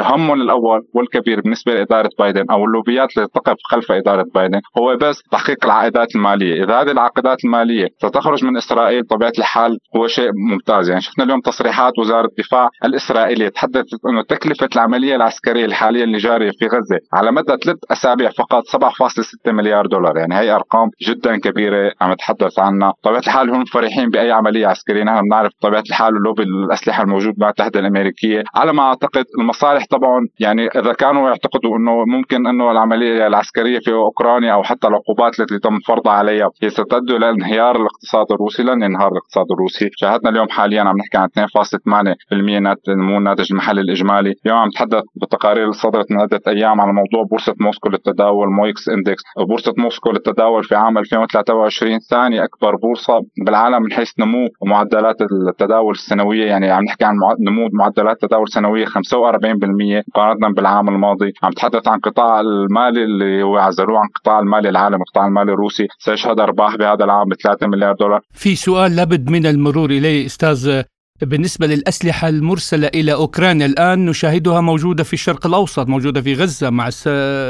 Speaker 5: همهم الأول والكبير بالنسبة لإدارة بايدن أو اللوبيات اللي تقف خلف إدارة بايدن. بايدن هو بس تحقيق العائدات المالية، إذا هذه العائدات المالية ستخرج من إسرائيل بطبيعه الحال هو شيء ممتاز، يعني شفنا اليوم تصريحات وزارة الدفاع الإسرائيلية تحدثت إنه تكلفة العملية العسكرية الحالية اللي جاريه في غزة على مدى ثلاث أسابيع فقط 7.6 مليار دولار، يعني هي أرقام جدا كبيرة عم نتحدث عنها، بطبيعه الحال هم فرحين بأي عملية عسكرية، نحن بنعرف بطبيعه الحال لوبي الأسلحة الموجود مع المتحده الأمريكية، على ما أعتقد المصالح طبعا يعني إذا كانوا يعتقدوا إنه ممكن إنه العملية العسكرية في اوكرانيا البريطانيا أو حتى العقوبات التي تم فرضها عليها. هي ستؤدي إلى انهيار الاقتصاد الروسي. لن ينهار الاقتصاد الروسي. شاهدنا اليوم حاليا عم نحكي عن 2.8% نمو الناتج المحلي الإجمالي. اليوم عم نتحدث بالتقارير اللي صدرت من عدة أيام على موضوع بورصة موسكو للتداول MOEX index. بورصة موسكو للتداول في عام 2023 ثاني أكبر بورصة بالعالم من حيث نمو معدلات التداول السنوية. يعني عم نحكي عن نمو معدلات تداول سنوية 45% مقارنة بالعام الماضي. عم نتحدث عن قطاع المالي اللي هو عزلوه عن القطاع المالي العالمي القطاع المالي الروسي سيشهد أرباح بهذا العام ب 3 مليار دولار.
Speaker 3: في سؤال لابد من المرور إليه أستاذ بالنسبة للأسلحة المرسلة إلى أوكرانيا الآن نشاهدها موجودة في الشرق الأوسط موجودة في غزة مع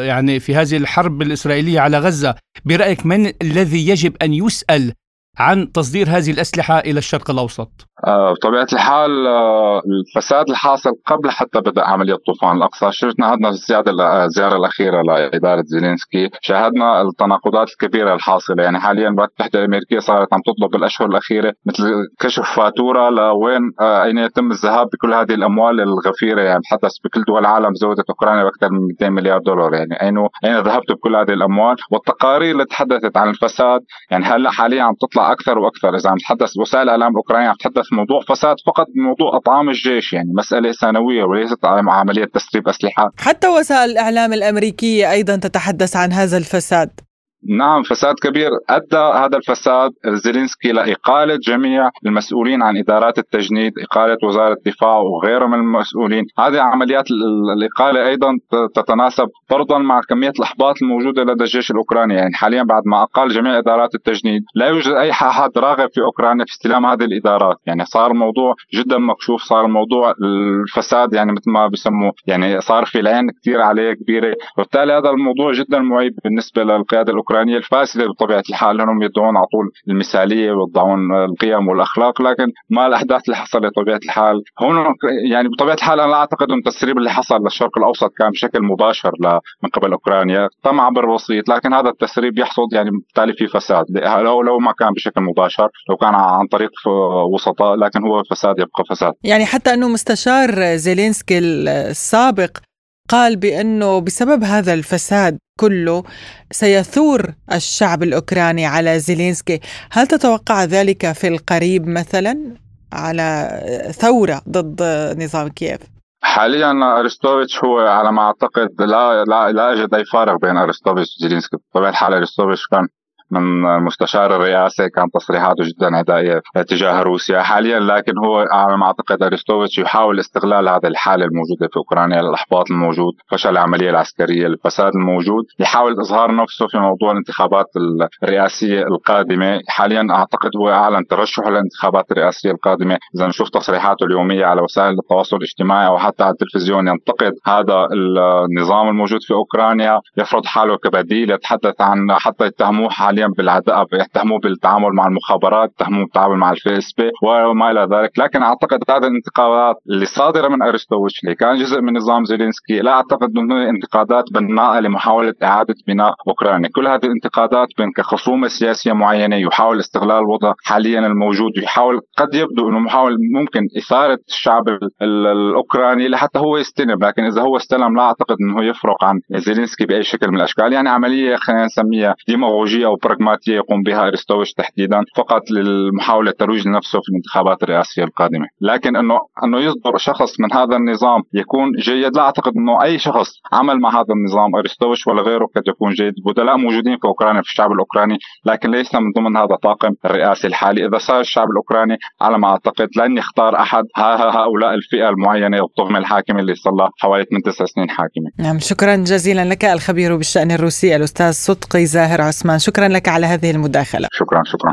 Speaker 3: يعني في هذه الحرب الإسرائيلية على غزة. برأيك من الذي يجب أن يسأل عن تصدير هذه الأسلحة إلى الشرق الأوسط؟
Speaker 5: آه، بطبيعة الحال آه، الفساد الحاصل قبل حتى بدء عملية طوفان الأقصى شفنا هذا الزيادة الزيارة الأخيرة لإدارة زيلينسكي شاهدنا التناقضات الكبيرة الحاصلة. يعني حاليا الولايات المتحدة الأمريكية صارت عم تطلب بالأشهر الأخيرة مثل كشف فاتورة لوين آه، أين يتم الذهاب بكل هذه الأموال الغفيرة. يعني بحدث بكل دول العالم زودت أوكرانيا بأكثر من 200 مليار دولار. يعني أين أين ذهبت بكل هذه الأموال؟ والتقارير اللي تحدثت عن الفساد يعني هلأ حاليا عم تطلع أكثر وأكثر. إذا عم تحدث وسائل الاعلام الأوكرانية عم تحدث موضوع فساد فقط موضوع أطعام الجيش يعني مسألة سنويه وليست عملية تسريب أسلحة.
Speaker 2: حتى وسائل الإعلام الأمريكية أيضا تتحدث عن هذا الفساد.
Speaker 5: نعم فساد كبير. أدى هذا الفساد زيلينسكي لإقالة جميع المسؤولين عن إدارات التجنيد، إقالة وزارة الدفاع وغيرهم من المسؤولين، هذه عمليات الإقالة أيضا تتناسب فرضا مع كمية الأحباط الموجودة لدى الجيش الأوكراني، يعني حاليا بعد ما أقال جميع إدارات التجنيد، لا يوجد أي احد راغب في أوكرانيا في استلام هذه الإدارات، يعني صار الموضوع جدا مكشوف، صار الموضوع الفساد يعني مثل ما بسموه يعني صار في العين كثير عليه كبيرة، وبالتالي هذا الموضوع جدا معيب بالنسبة للقيادة الأوكرانية. الاوكرانيه الفاسدة بطبيعة الحال لانهم يدعون على طول المثالية ويدعون القيم والأخلاق لكن ما الأحداث اللي حصلت بطبيعة الحال هون يعني بطبيعة الحال أنا لا أعتقد أن التسريب اللي حصل للشرق الأوسط كان بشكل مباشر من قبل أوكرانيا تم عبر وسيط لكن هذا التسريب يحصد يعني بالتالي في فساد. لو لو ما كان بشكل مباشر لو كان عن طريق وسطاء لكن هو فساد يبقى فساد.
Speaker 2: يعني حتى أنه مستشار زيلينسكي السابق قال بأنه بسبب هذا الفساد كله سيثور الشعب الأوكراني على زيلينسكي، هل تتوقع ذلك في القريب مثلا على ثورة ضد نظام كييف؟
Speaker 5: حاليا أرستوفيتش هو على ما أعتقد لا لا لا اجد أي فارق بين أرستوفيتش وزيلينسكي، بطبيعة الحال أرستوفيتش كان من مستشار الرئاسة كان تصريحاته جدا عدائية تجاه روسيا. حاليا لكن هو على ما أعتقد أرستوفيتش يحاول استغلال هذه الحالة الموجودة في أوكرانيا الإحباط الموجود فشل العملية العسكرية. الفساد الموجود يحاول إظهار نفسه في موضوع الانتخابات الرئاسية القادمة. حاليا أعتقد هو أعلن ترشحه للانتخابات الرئاسية القادمة. إذا نشوف تصريحاته اليومية على وسائل التواصل الاجتماعي أو حتى على التلفزيون. ينتقد هذا النظام الموجود في أوكرانيا. يفرض حاله كبديل يتحدث عن حتى يتهموه حاليا بالعداء يتهموا بالتعامل مع المخابرات يتهموا بالتعامل مع ال FSB وما إلى ذلك. لكن أعتقد هذه الانتقادات اللي صادرة من ارستوفيتش اللي كان جزء من نظام زيلينسكي لا أعتقد انه انتقادات بناءة لمحاولة إعادة بناء أوكرانيا. كل هذه الانتقادات بين كخصومة سياسية معينة يحاول استغلال الوضع حاليا الموجود يحاول قد يبدو إنه محاول ممكن إثارة الشعب الأوكراني لحتى هو يستلم. لكن إذا هو استلم لا أعتقد إنه يفرق عن زيلينسكي بأي شكل من الأشكال. يعني عملية خلينا نسميها ديماغوجية أو براغماتيه يقوم بها ارستوفيتش تحديدا فقط للمحاولة الترويج لنفسه في الانتخابات الرئاسية القادمة، لكن انه إنه يصدر شخص من هذا النظام يكون جيد لا أعتقد إنه أي شخص عمل مع هذا النظام ارستوفيتش ولا غيره قد يكون جيد، بدلاء موجودين في أوكرانيا في الشعب الأوكراني لكن ليس من ضمن هذا الطاقم الرئاسي الحالي، إذا صار الشعب الأوكراني على ما أعتقد لن يختار أحد. هؤلاء الفئة المعينة والطغمه الحاكمه اللي صار لها حوالي 8 9 سنين حاكمة.
Speaker 2: نعم شكرا جزيلا لك الخبير بالشأن الروسي الأستاذ صدقي زاهر عثمان، شكرا لك على هذه المداخلة.
Speaker 5: شكرا شكرا.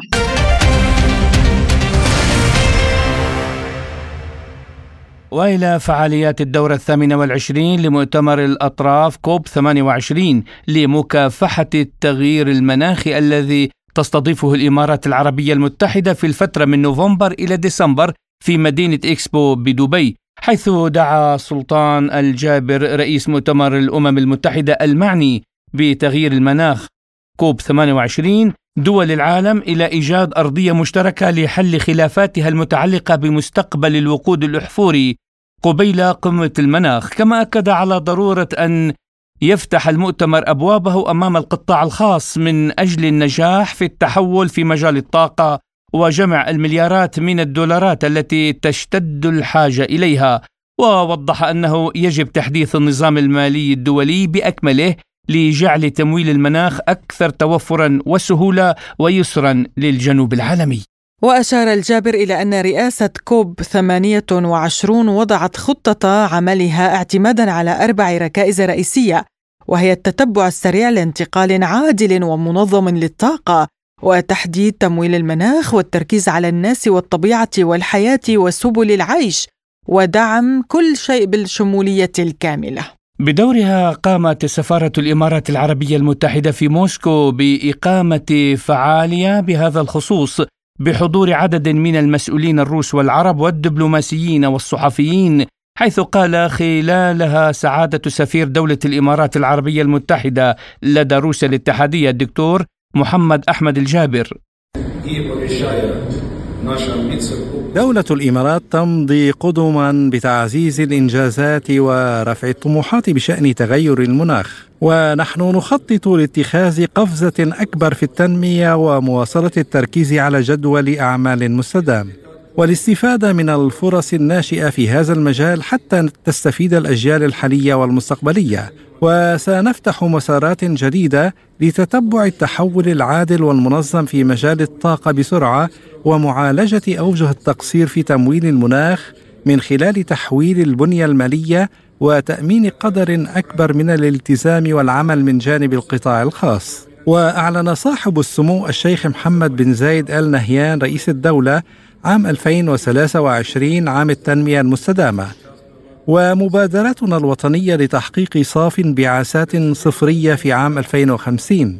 Speaker 3: وإلى فعاليات الدورة الثامنة والعشرين لمؤتمر الأطراف كوب 28 لمكافحة التغيير المناخي الذي تستضيفه الإمارات العربية المتحدة في الفترة من نوفمبر إلى ديسمبر في مدينة إكسبو بدبي حيث دعا سلطان الجابر رئيس مؤتمر الأمم المتحدة المعني بتغيير المناخ. كوب 28 دول العالم إلى إيجاد أرضية مشتركة لحل خلافاتها المتعلقة بمستقبل الوقود الأحفوري قبيل قمة المناخ، كما أكد على ضرورة أن يفتح المؤتمر أبوابه أمام القطاع الخاص من أجل النجاح في التحول في مجال الطاقة وجمع المليارات من الدولارات التي تشتد الحاجة إليها. ووضح أنه يجب تحديث النظام المالي الدولي بأكمله لجعل تمويل المناخ أكثر توفرا وسهولة ويسرا للجنوب العالمي
Speaker 2: وأشار الجابر إلى أن رئاسة كوب 28 وضعت خطة عملها اعتمادا على أربع ركائز رئيسية وهي التتبع السريع لانتقال عادل ومنظم للطاقة وتحديد تمويل المناخ والتركيز على الناس والطبيعة والحياة وسبل العيش ودعم كل شيء بالشمولية الكاملة.
Speaker 3: بدورها قامت سفارة الإمارات العربية المتحدة في موسكو بإقامة فعالية بهذا الخصوص بحضور عدد من المسؤولين الروس والعرب والدبلوماسيين والصحفيين حيث قال خلالها سعادة سفير دولة الإمارات العربية المتحدة لدى روسيا الاتحادية الدكتور محمد أحمد الجابر.
Speaker 6: دولة الإمارات تمضي قدما بتعزيز الإنجازات ورفع الطموحات بشأن تغير المناخ. ونحن نخطط لاتخاذ قفزة أكبر في التنمية ومواصلة التركيز على جدول أعمال مستدام. والاستفادة من الفرص الناشئة في هذا المجال حتى تستفيد الأجيال الحالية والمستقبلية. وسنفتح مسارات جديدة لتتبع التحول العادل والمنظم في مجال الطاقة بسرعة ومعالجة أوجه التقصير في تمويل المناخ من خلال تحويل البنية المالية وتأمين قدر أكبر من الالتزام والعمل من جانب القطاع الخاص. وأعلن صاحب السمو الشيخ محمد بن زايد ال نهيان رئيس الدولة عام 2023 عام التنمية المستدامة. ومبادرتنا الوطنية لتحقيق صاف انبعاثات صفرية في عام 2050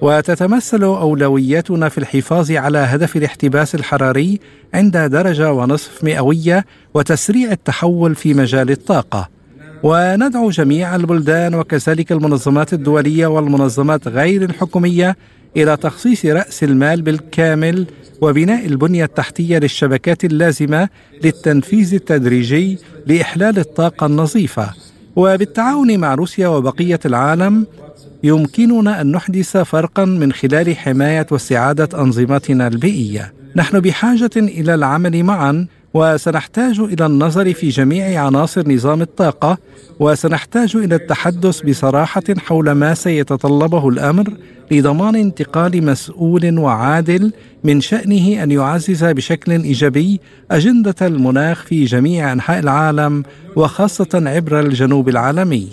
Speaker 6: وتتمثل أولوياتنا في الحفاظ على هدف الاحتباس الحراري عند درجة ونصف مئوية وتسريع التحول في مجال الطاقة. وندعو جميع البلدان وكذلك المنظمات الدولية والمنظمات غير الحكومية إلى تخصيص رأس المال بالكامل وبناء البنية التحتية للشبكات اللازمة للتنفيذ التدريجي لإحلال الطاقة النظيفة. وبالتعاون مع روسيا وبقية العالم يمكننا أن نحدث فرقا من خلال حماية واستعادة أنظمتنا البيئية. نحن بحاجة إلى العمل معا وسنحتاج إلى النظر في جميع عناصر نظام الطاقة وسنحتاج إلى التحدث بصراحة حول ما سيتطلبه الأمر لضمان انتقال مسؤول وعادل من شأنه أن يعزز بشكل إيجابي أجندة المناخ في جميع أنحاء العالم وخاصة عبر الجنوب العالمي.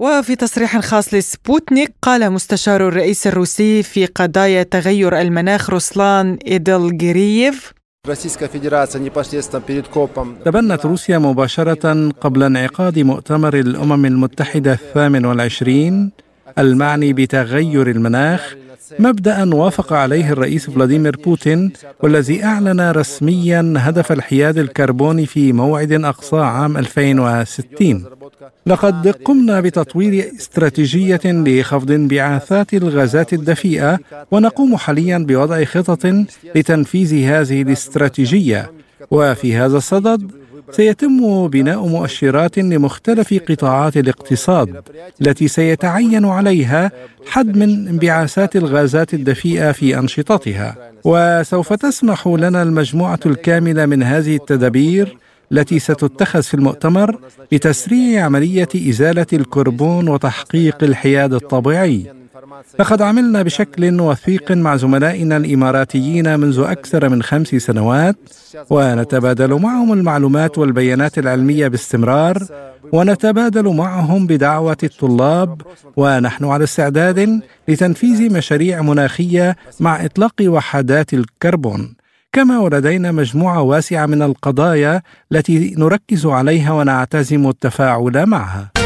Speaker 2: وفي تصريح خاص لسبوتنيك قال مستشار الرئيس الروسي في قضايا تغير المناخ روسلان إيدلغيرييف
Speaker 6: تبنت روسيا مباشرة قبل انعقاد مؤتمر الأمم المتحدة الثامن والعشرين المعني بتغير المناخ مبدا وافق عليه الرئيس فلاديمير بوتين والذي أعلن رسميا هدف الحياد الكربوني في موعد أقصى عام 2060 لقد قمنا بتطوير استراتيجية لخفض انبعاثات الغازات الدفيئة ونقوم حاليا بوضع خطط لتنفيذ هذه الاستراتيجية. وفي هذا الصدد سيتم بناء مؤشرات لمختلف قطاعات الاقتصاد التي سيتعين عليها حد من انبعاثات الغازات الدفيئة في أنشطتها. وسوف تسمح لنا المجموعة الكاملة من هذه التدابير التي ستتخذ في المؤتمر بتسريع عملية إزالة الكربون وتحقيق الحياد الطبيعي. لقد عملنا بشكل وثيق مع زملائنا الإماراتيين منذ أكثر من خمس سنوات ونتبادل معهم المعلومات والبيانات العلمية باستمرار ونتبادل معهم بدعوة الطلاب ونحن على استعداد لتنفيذ مشاريع مناخية مع إطلاق وحدات الكربون. كما ولدينا مجموعة واسعة من القضايا التي نركز عليها ونعتزم التفاعل معها.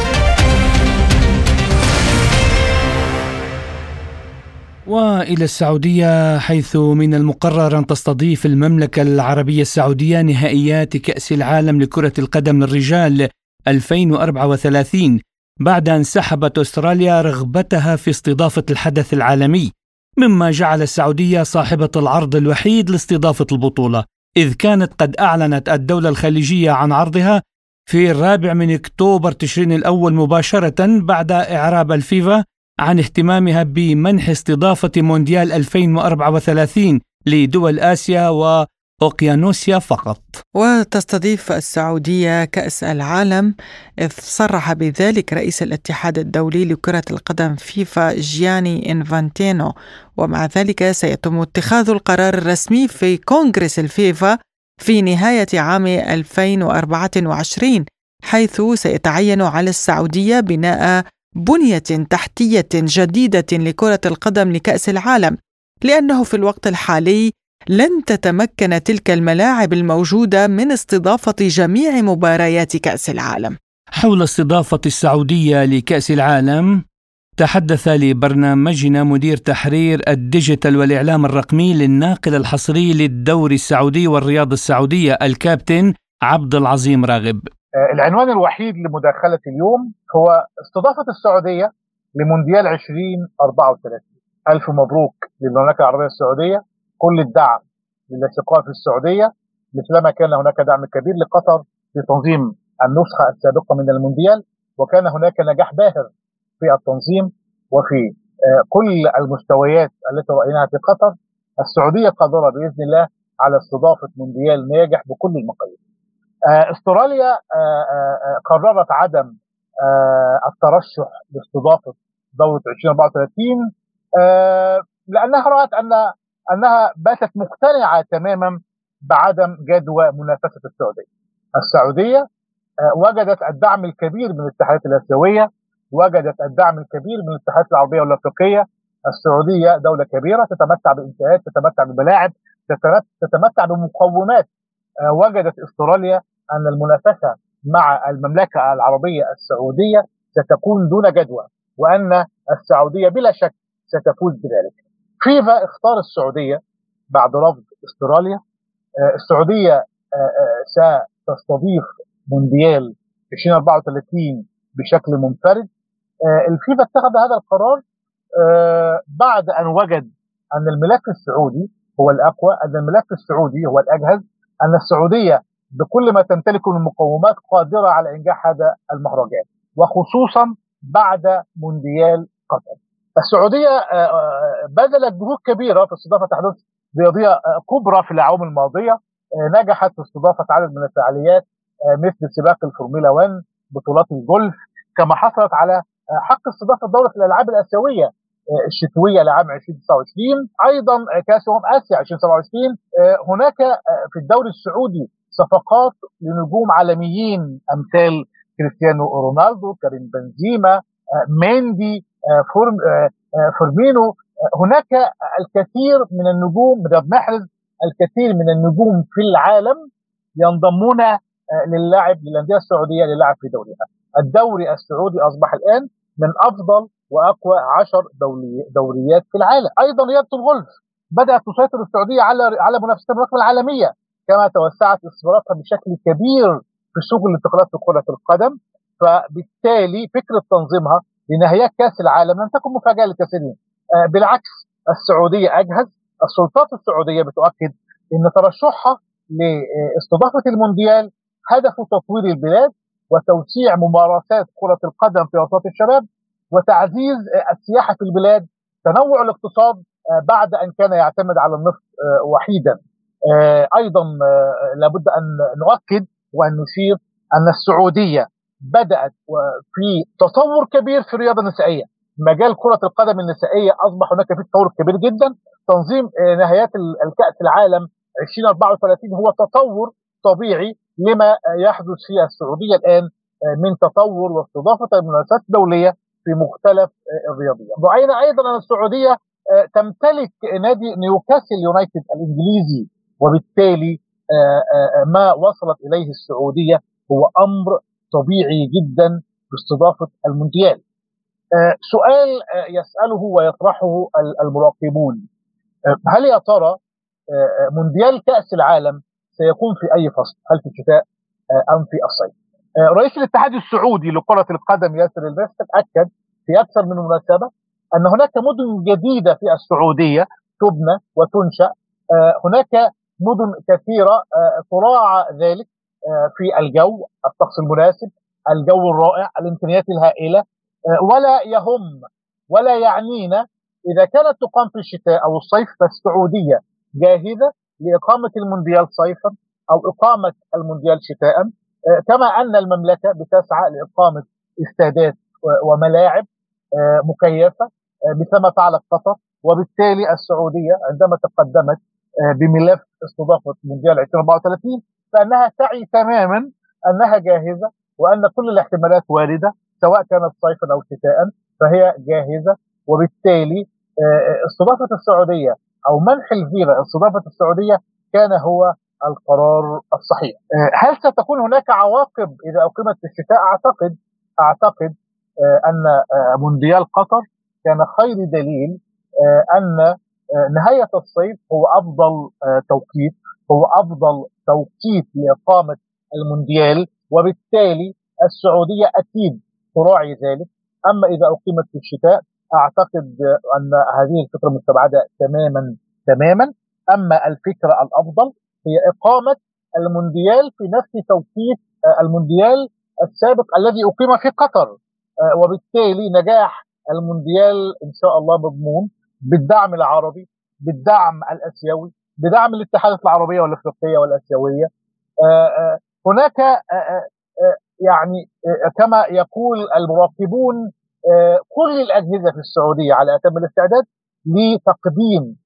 Speaker 3: وإلى السعودية حيث من المقرر أن تستضيف المملكة العربية السعودية نهائيات كأس العالم لكرة القدم للرجال 2034 بعد أن سحبت أستراليا رغبتها في استضافة الحدث العالمي مما جعل السعودية صاحبة العرض الوحيد لاستضافة البطولة إذ كانت قد أعلنت الدولة الخليجية عن عرضها في الرابع من أكتوبر تشرين الأول مباشرة بعد إعراب الفيفا عن اهتمامها بمنح استضافة مونديال 2034 لدول آسيا وأوقيانوسيا فقط.
Speaker 2: وتستضيف السعودية كأس العالم إذ صرح بذلك رئيس الاتحاد الدولي لكرة القدم فيفا جياني إنفانتينو. ومع ذلك سيتم اتخاذ القرار الرسمي في كونغرس الفيفا في نهاية عام 2024 حيث سيتعين على السعودية بناء بنية تحتية جديدة لكرة القدم لكأس العالم لأنه في الوقت الحالي لن تتمكن تلك الملاعب الموجودة من استضافة جميع مباريات كأس العالم.
Speaker 3: حول استضافة السعودية لكأس العالم تحدث لبرنامجنا مدير تحرير الديجيتال والإعلام الرقمي للناقل الحصري للدوري السعودي والرياض السعودية الكابتن عبد العظيم راغب.
Speaker 7: العنوان الوحيد لمداخلة اليوم هو استضافة السعودية لمونديال 2034 ألف مبروك للمملكة العربية السعودية كل الدعم للاشقاء في السعودية. مثلما كان هناك دعم كبير لقطر في تنظيم النسخة السابقة من المونديال وكان هناك نجاح باهر في التنظيم وفي آه، كل المستويات التي رأيناها في قطر. السعودية قادرة بإذن الله على استضافة مونديال ناجح بكل المقاييس. آه، استراليا آه، قررت عدم الترشح لاستضافة دورة 2034 لأنها رأت أن أنها باتت مقتنعة تماما بعدم جدوى منافسة السعودية. السعودية وجدت الدعم الكبير من الاتحادات الآسيوية وجدت الدعم الكبير من الاتحادات العربية والأفريقية. السعودية دولة كبيرة تتمتع بانشاءات تتمتع بملاعب تتمتع بمقومات آه، وجدت استراليا أن المنافسة مع المملكة العربية السعودية ستكون دون جدوى وأن السعودية بلا شك ستفوز بذلك. فيفا اختار السعودية بعد رفض استراليا آه، السعودية آه، ستستضيف مونديال 2034 بشكل منفرد آه، الفيفا اتخذ هذا القرار آه، بعد أن وجد أن الملف السعودي هو الأقوى أن الملف السعودي هو الأجهز أن السعودية بكل ما تمتلكه من مقومات قادرة على إنجاح هذا المهرجان وخصوصا بعد مونديال قطر. السعودية آه، بذلت جهود كبيرة في استضافة احداث رياضية كبرى في الاعوام الماضيه نجحت في استضافة عدد من الفعاليات مثل سباق الفورمولا 1 بطولات الجولف كما حصلت على حق استضافة دورة الألعاب الآسيوية آه، الشتوية لعام 2029 أيضا كأس أمم آسيا 2027 آه، هناك آه، في الدوري السعودي صفقات لنجوم عالميين أمثال كريستيانو رونالدو كريم بنزيما ميندي فيرمينو هناك الكثير من النجوم رياض محرز الكثير من النجوم في العالم ينضمون للاعب للأندية السعودية للعب في دوريها الدوري السعودي أصبح الآن من أفضل وأقوى عشر دولي دوريات في العالم. أيضا رياضة الغولف بدأت تسيطر السعودية على على منافسة الملاكمه العالمية. كما توسعت استثماراتها بشكل كبير في سوق الانتقالات في كرة القدم فبالتالي فكرة تنظيمها لنهايات كأس العالم لم تكن مفاجأة للكثيرين آه، بالعكس السعودية أجهز السلطات السعودية بتؤكد إن ترشحها لاستضافة المونديال هدفه تطوير البلاد وتوسيع ممارسات كرة القدم في أوساط الشباب وتعزيز السياحة في البلاد تنوع الاقتصاد آه، بعد أن كان يعتمد على النفط آه، وحيدا. آه، أيضا لابد أن نؤكد وأن نشير أن السعودية بدأت في تطور كبير في الرياضة النسائية. مجال كرة القدم النسائية أصبح هناك في تطور كبير جدا. تنظيم نهايات الكأس العالم 2034 هو تطور طبيعي لما يحدث في السعودية الآن آه، من تطور واستضافة المنافسات الدولية في مختلف آه، الرياضيات. رأينا أيضا أن السعودية آه، تمتلك نادي نيوكاسل يونايتد الإنجليزي. وبالتالي ما وصلت إليه السعودية هو أمر طبيعي جدا باستضافة المونديال. سؤال يسأله ويطرحه المراقبون. هل يا ترى مونديال كأس العالم سيكون في أي فصل؟ هل في الشتاء آه، أم في الصيف؟ آه، رئيس الاتحاد السعودي لكرة القدم ياسر الباسط اكد في أكثر من مناسبة أن هناك مدن جديدة في السعودية تبنى وتنشأ. آه، هناك مدن كثيرة تراعى ذلك في الجو الطقس المناسب الجو الرائع الامكانيات الهائلة ولا يهم ولا يعنينا إذا كانت تقام في الشتاء أو الصيف فالسعودية جاهزة لإقامة المونديال صيفا أو إقامة المونديال شتاء آه، كما أن المملكة بتسعى لإقامة استادات وملاعب آه، مكيفة آه، مثل ما فعلت قطر وبالتالي السعودية عندما تقدمت بملف استضافة مونديال 2034 فإنها تعي تماما أنها جاهزة وأن كل الاحتمالات واردة سواء كانت صيفا أو شتاء فهي جاهزة وبالتالي استضافة السعودية أو منح الفيزا استضافة السعودية كان هو القرار الصحيح. هل ستكون هناك عواقب إذا أقيمت في الشتاء؟ أعتقد أعتقد أن مونديال قطر كان خير دليل أن نهاية الصيف هو أفضل توقيت هو أفضل توقيت لإقامة المونديال وبالتالي السعودية أكيد تراعي ذلك. أما إذا أقيمت في الشتاء أعتقد أن هذه الفكرة مستبعدة تماما تماما. أما الفكرة الأفضل هي إقامة المونديال في نفس توقيت المونديال السابق الذي أقيم في قطر وبالتالي نجاح المونديال إن شاء الله مضمون. بالدعم العربي بالدعم الأسيوي بدعم الاتحادات العربية والإفريقية والأسيوية. هناك يعني كما يقول المراقبون كل الأجهزة في السعودية على أتم الاستعداد لتقديم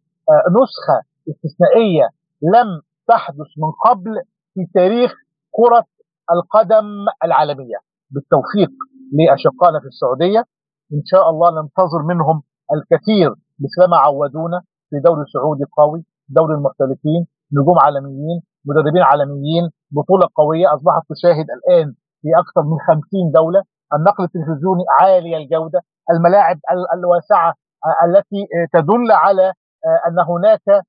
Speaker 7: نسخة استثنائية لم تحدث من قبل في تاريخ كرة القدم العالمية. بالتوفيق لأشقائنا في السعودية. إن شاء الله ننتظر منهم الكثير مثلما عودونا في دوري سعودي قوي دوري المحترفين نجوم عالميين مدربين عالميين بطولة قوية. أصبحت تشاهد الآن في أكثر من 50 دولة. النقل التلفزيوني عالي الجودة. الملاعب الواسعة التي تدل على أن هناك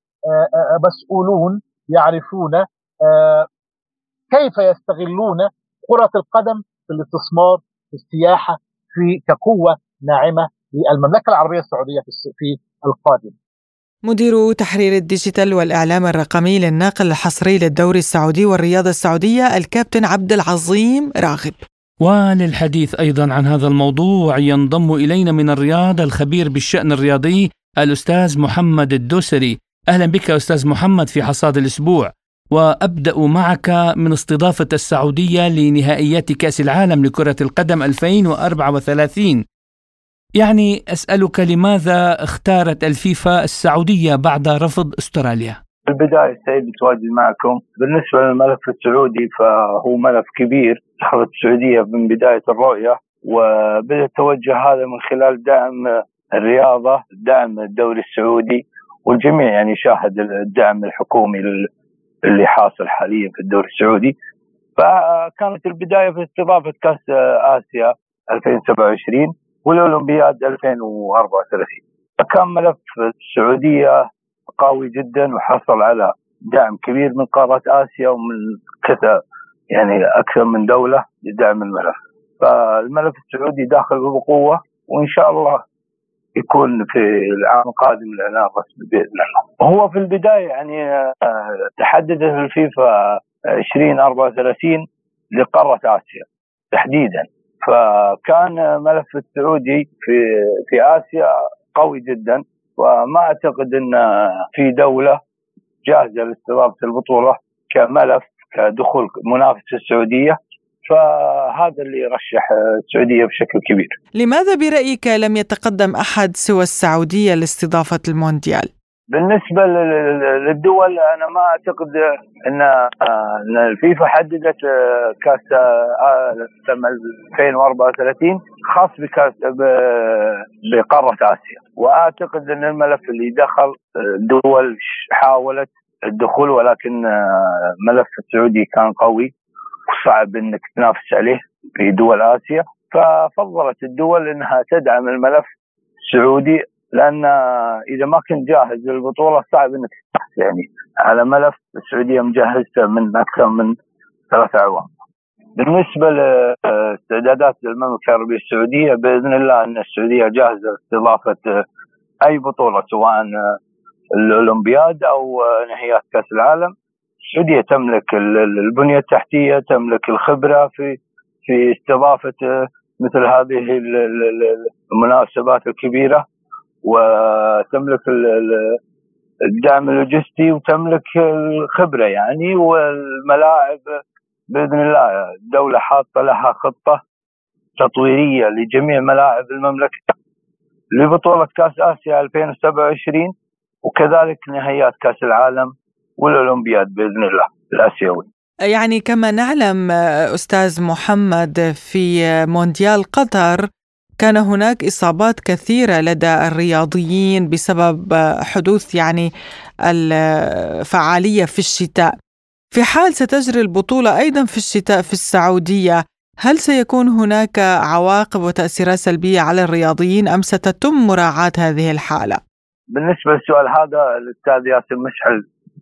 Speaker 7: مسؤولون يعرفون كيف يستغلون كرة القدم في الاستثمار في السياحة في كقوة ناعمة. للمملكة العربية السعودية في القادم.
Speaker 2: مدير تحرير الديجيتال والإعلام الرقمي للناقل الحصري للدوري السعودي والرياضة السعودية الكابتن عبد العظيم راغب.
Speaker 3: وللحديث أيضا عن هذا الموضوع ينضم إلينا من الرياض الخبير بالشأن الرياضي الأستاذ محمد الدوسري. أهلا بك أستاذ محمد في حصاد الأسبوع. وأبدأ معك من استضافة السعودية لنهائيات كأس العالم لكرة القدم 2034 يعني أسألك لماذا اختارت الفيفا السعودية بعد رفض أستراليا؟
Speaker 8: في البداية سعيد بتواجد معكم. بالنسبة للملف السعودي فهو ملف كبير. أخذت السعودية من بداية الرؤية وبدأ التوجه هذا من خلال دعم الرياضة دعم الدوري السعودي والجميع يعني شاهد الدعم الحكومي اللي حاصل حاليا في الدوري السعودي. فكانت البداية في استضافة كأس آسيا 2027 والأولمبياد 2034 فكان ملف السعودية قوي جدا وحصل على دعم كبير من قاره آسيا ومن كذا يعني أكثر من دولة لدعم الملف. فالملف السعودي داخل بقوة وإن شاء الله يكون في العام القادم الإعلان الرسمي بإذن الله. هو في البداية يعني تحددت الفيفا 2034 لقارة آسيا تحديدا. فكان ملف السعودي في في آسيا قوي جدا وما أعتقد إن في دولة جاهزة لاستضافة البطولة كملف كدخول منافسة السعودية فهذا اللي يرشح السعودية بشكل كبير.
Speaker 2: لماذا برأيك لم يتقدم أحد سوى السعودية لاستضافة المونديال؟
Speaker 8: بالنسبة للدول أنا ما أعتقد إن الفيفا حددت كأس سنه 2034 خاص بكأس بقارة آسيا. وأعتقد إن الملف اللي دخل دول حاولت الدخول ولكن ملف السعودي كان قوي وصعب إنك تنافس عليه في دول آسيا. ففضلت الدول إنها تدعم الملف السعودي لأن إذا ما كنت جاهز للبطولة صعب إنك تحصل يعني على ملف السعودية مجهزته من أكثر من ثلاث أعوام. بالنسبة لإستعدادات المملكة العربية السعودية بإذن الله إن السعودية جاهزة لاستضافة أي بطولة سواء الأولمبياد أو نهائيات كأس العالم. السعودية تملك البنية التحتية، تملك الخبرة في في استضافة مثل هذه المناسبات الكبيرة وتملك الدعم اللوجستي وتملك الخبرة يعني والملاعب بإذن الله الدولة حاطة لها خطة تطويرية لجميع ملاعب المملكة لبطولة كأس آسيا 2027 وكذلك نهائيات كأس العالم والأولمبياد بإذن الله الآسيوي.
Speaker 2: يعني كما نعلم أستاذ محمد في مونديال قطر كان هناك إصابات كثيرة لدى الرياضيين بسبب حدوث يعني الفعالية في الشتاء. في حال ستجري البطولة أيضا في الشتاء في السعودية، هل سيكون هناك عواقب وتأثيرات سلبية على الرياضيين أم ستتم مراعاة هذه الحالة؟
Speaker 8: بالنسبة للسؤال هذا الأستاذ ياسر مشعل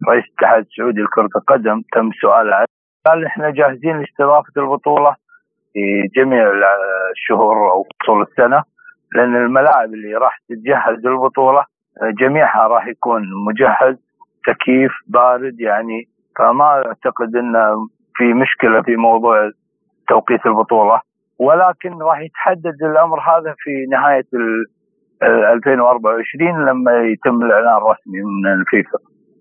Speaker 8: رئيس الاتحاد السعودي لكرة القدم تم سؤاله قال إحنا جاهزين لاستضافة البطولة في جميع الشهور أو فصول السنة لأن الملاعب اللي راح تتجهز للبطولة جميعها راح يكون مجهز تكييف بارد يعني فما أعتقد إن في مشكلة في موضوع توقيت البطولة ولكن راح يتحدد الأمر هذا في نهاية 2024 لما يتم الإعلان الرسمي من الفيفا.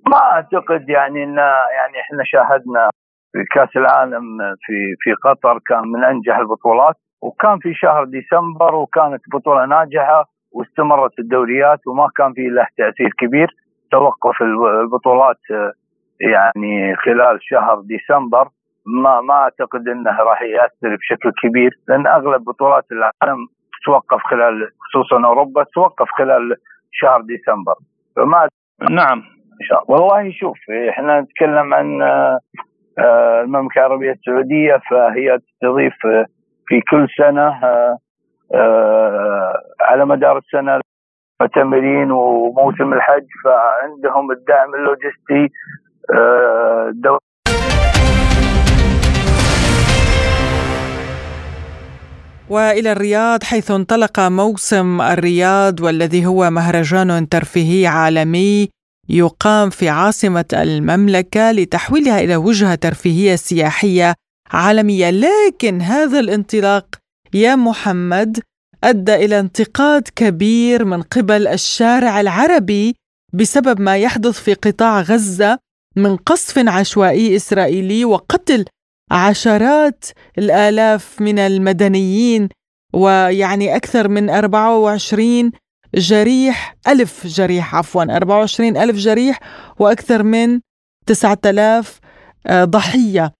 Speaker 8: ما أعتقد يعني إن يعني إحنا شاهدنا في كأس العالم في في قطر كان من أنجح البطولات وكان في شهر ديسمبر وكانت بطولة ناجحة واستمرت الدوريات وما كان في له تأثير كبير. توقف البطولات يعني خلال شهر ديسمبر ما ما أعتقد إنه راح يأثر بشكل كبير لأن أغلب بطولات العالم تتوقف خلال خصوصا أوروبا تتوقف خلال شهر ديسمبر. فما
Speaker 3: نعم.
Speaker 8: إن شاء الله. والله شوف إحنا نتكلم عن المملكة العربية السعودية فهي تستضيف في كل سنة آه، آه، على مدار السنة مؤتمرين وموسم الحج فعندهم الدعم اللوجستي
Speaker 2: وإلى الرياض حيث انطلق موسم الرياض والذي هو مهرجان ترفيهي عالمي. يقام في عاصمة المملكة لتحويلها إلى وجهة ترفيهية سياحية عالمية. لكن هذا الانطلاق يا محمد أدى إلى انتقاد كبير من قبل الشارع العربي بسبب ما يحدث في قطاع غزة من قصف عشوائي إسرائيلي وقتل عشرات الآلاف من المدنيين ويعني أكثر من 24 جريح ألف جريح عفوا 24 ألف جريح وأكثر من 9000 آه، ضحية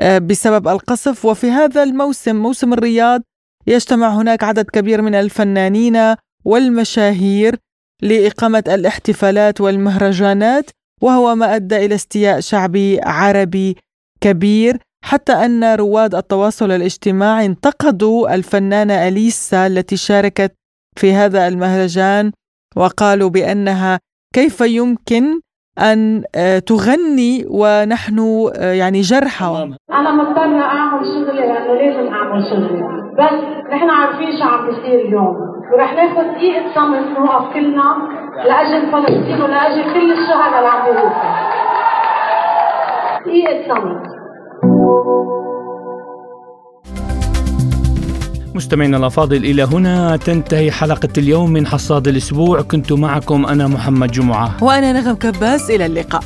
Speaker 2: آه، بسبب القصف. وفي هذا الموسم موسم الرياض يجتمع هناك عدد كبير من الفنانين والمشاهير لإقامة الاحتفالات والمهرجانات وهو ما أدى إلى استياء شعبي عربي كبير حتى أن رواد التواصل الاجتماعي انتقدوا الفنانة أليسا التي شاركت في هذا المهرجان وقالوا بأنها كيف يمكن أن آه، تغني ونحن آه، يعني جرحى.
Speaker 9: أنا مضطرة أعمل شغلي لأنه لازم أعمل شغلي. بس نحن عارفين شو عم بيصير اليوم. ورح ناخذ دقيقة صمت نوقف كلنا لأجل فلسطين ولأجل كل الشهداء اللي عم بيروحوا. دقيقة صمت
Speaker 3: مستمعينا الأفاضل إلى هنا تنتهي حلقة اليوم من حصاد الأسبوع. كنت معكم أنا محمد جمعة.
Speaker 2: وأنا نغم كباس إلى اللقاء.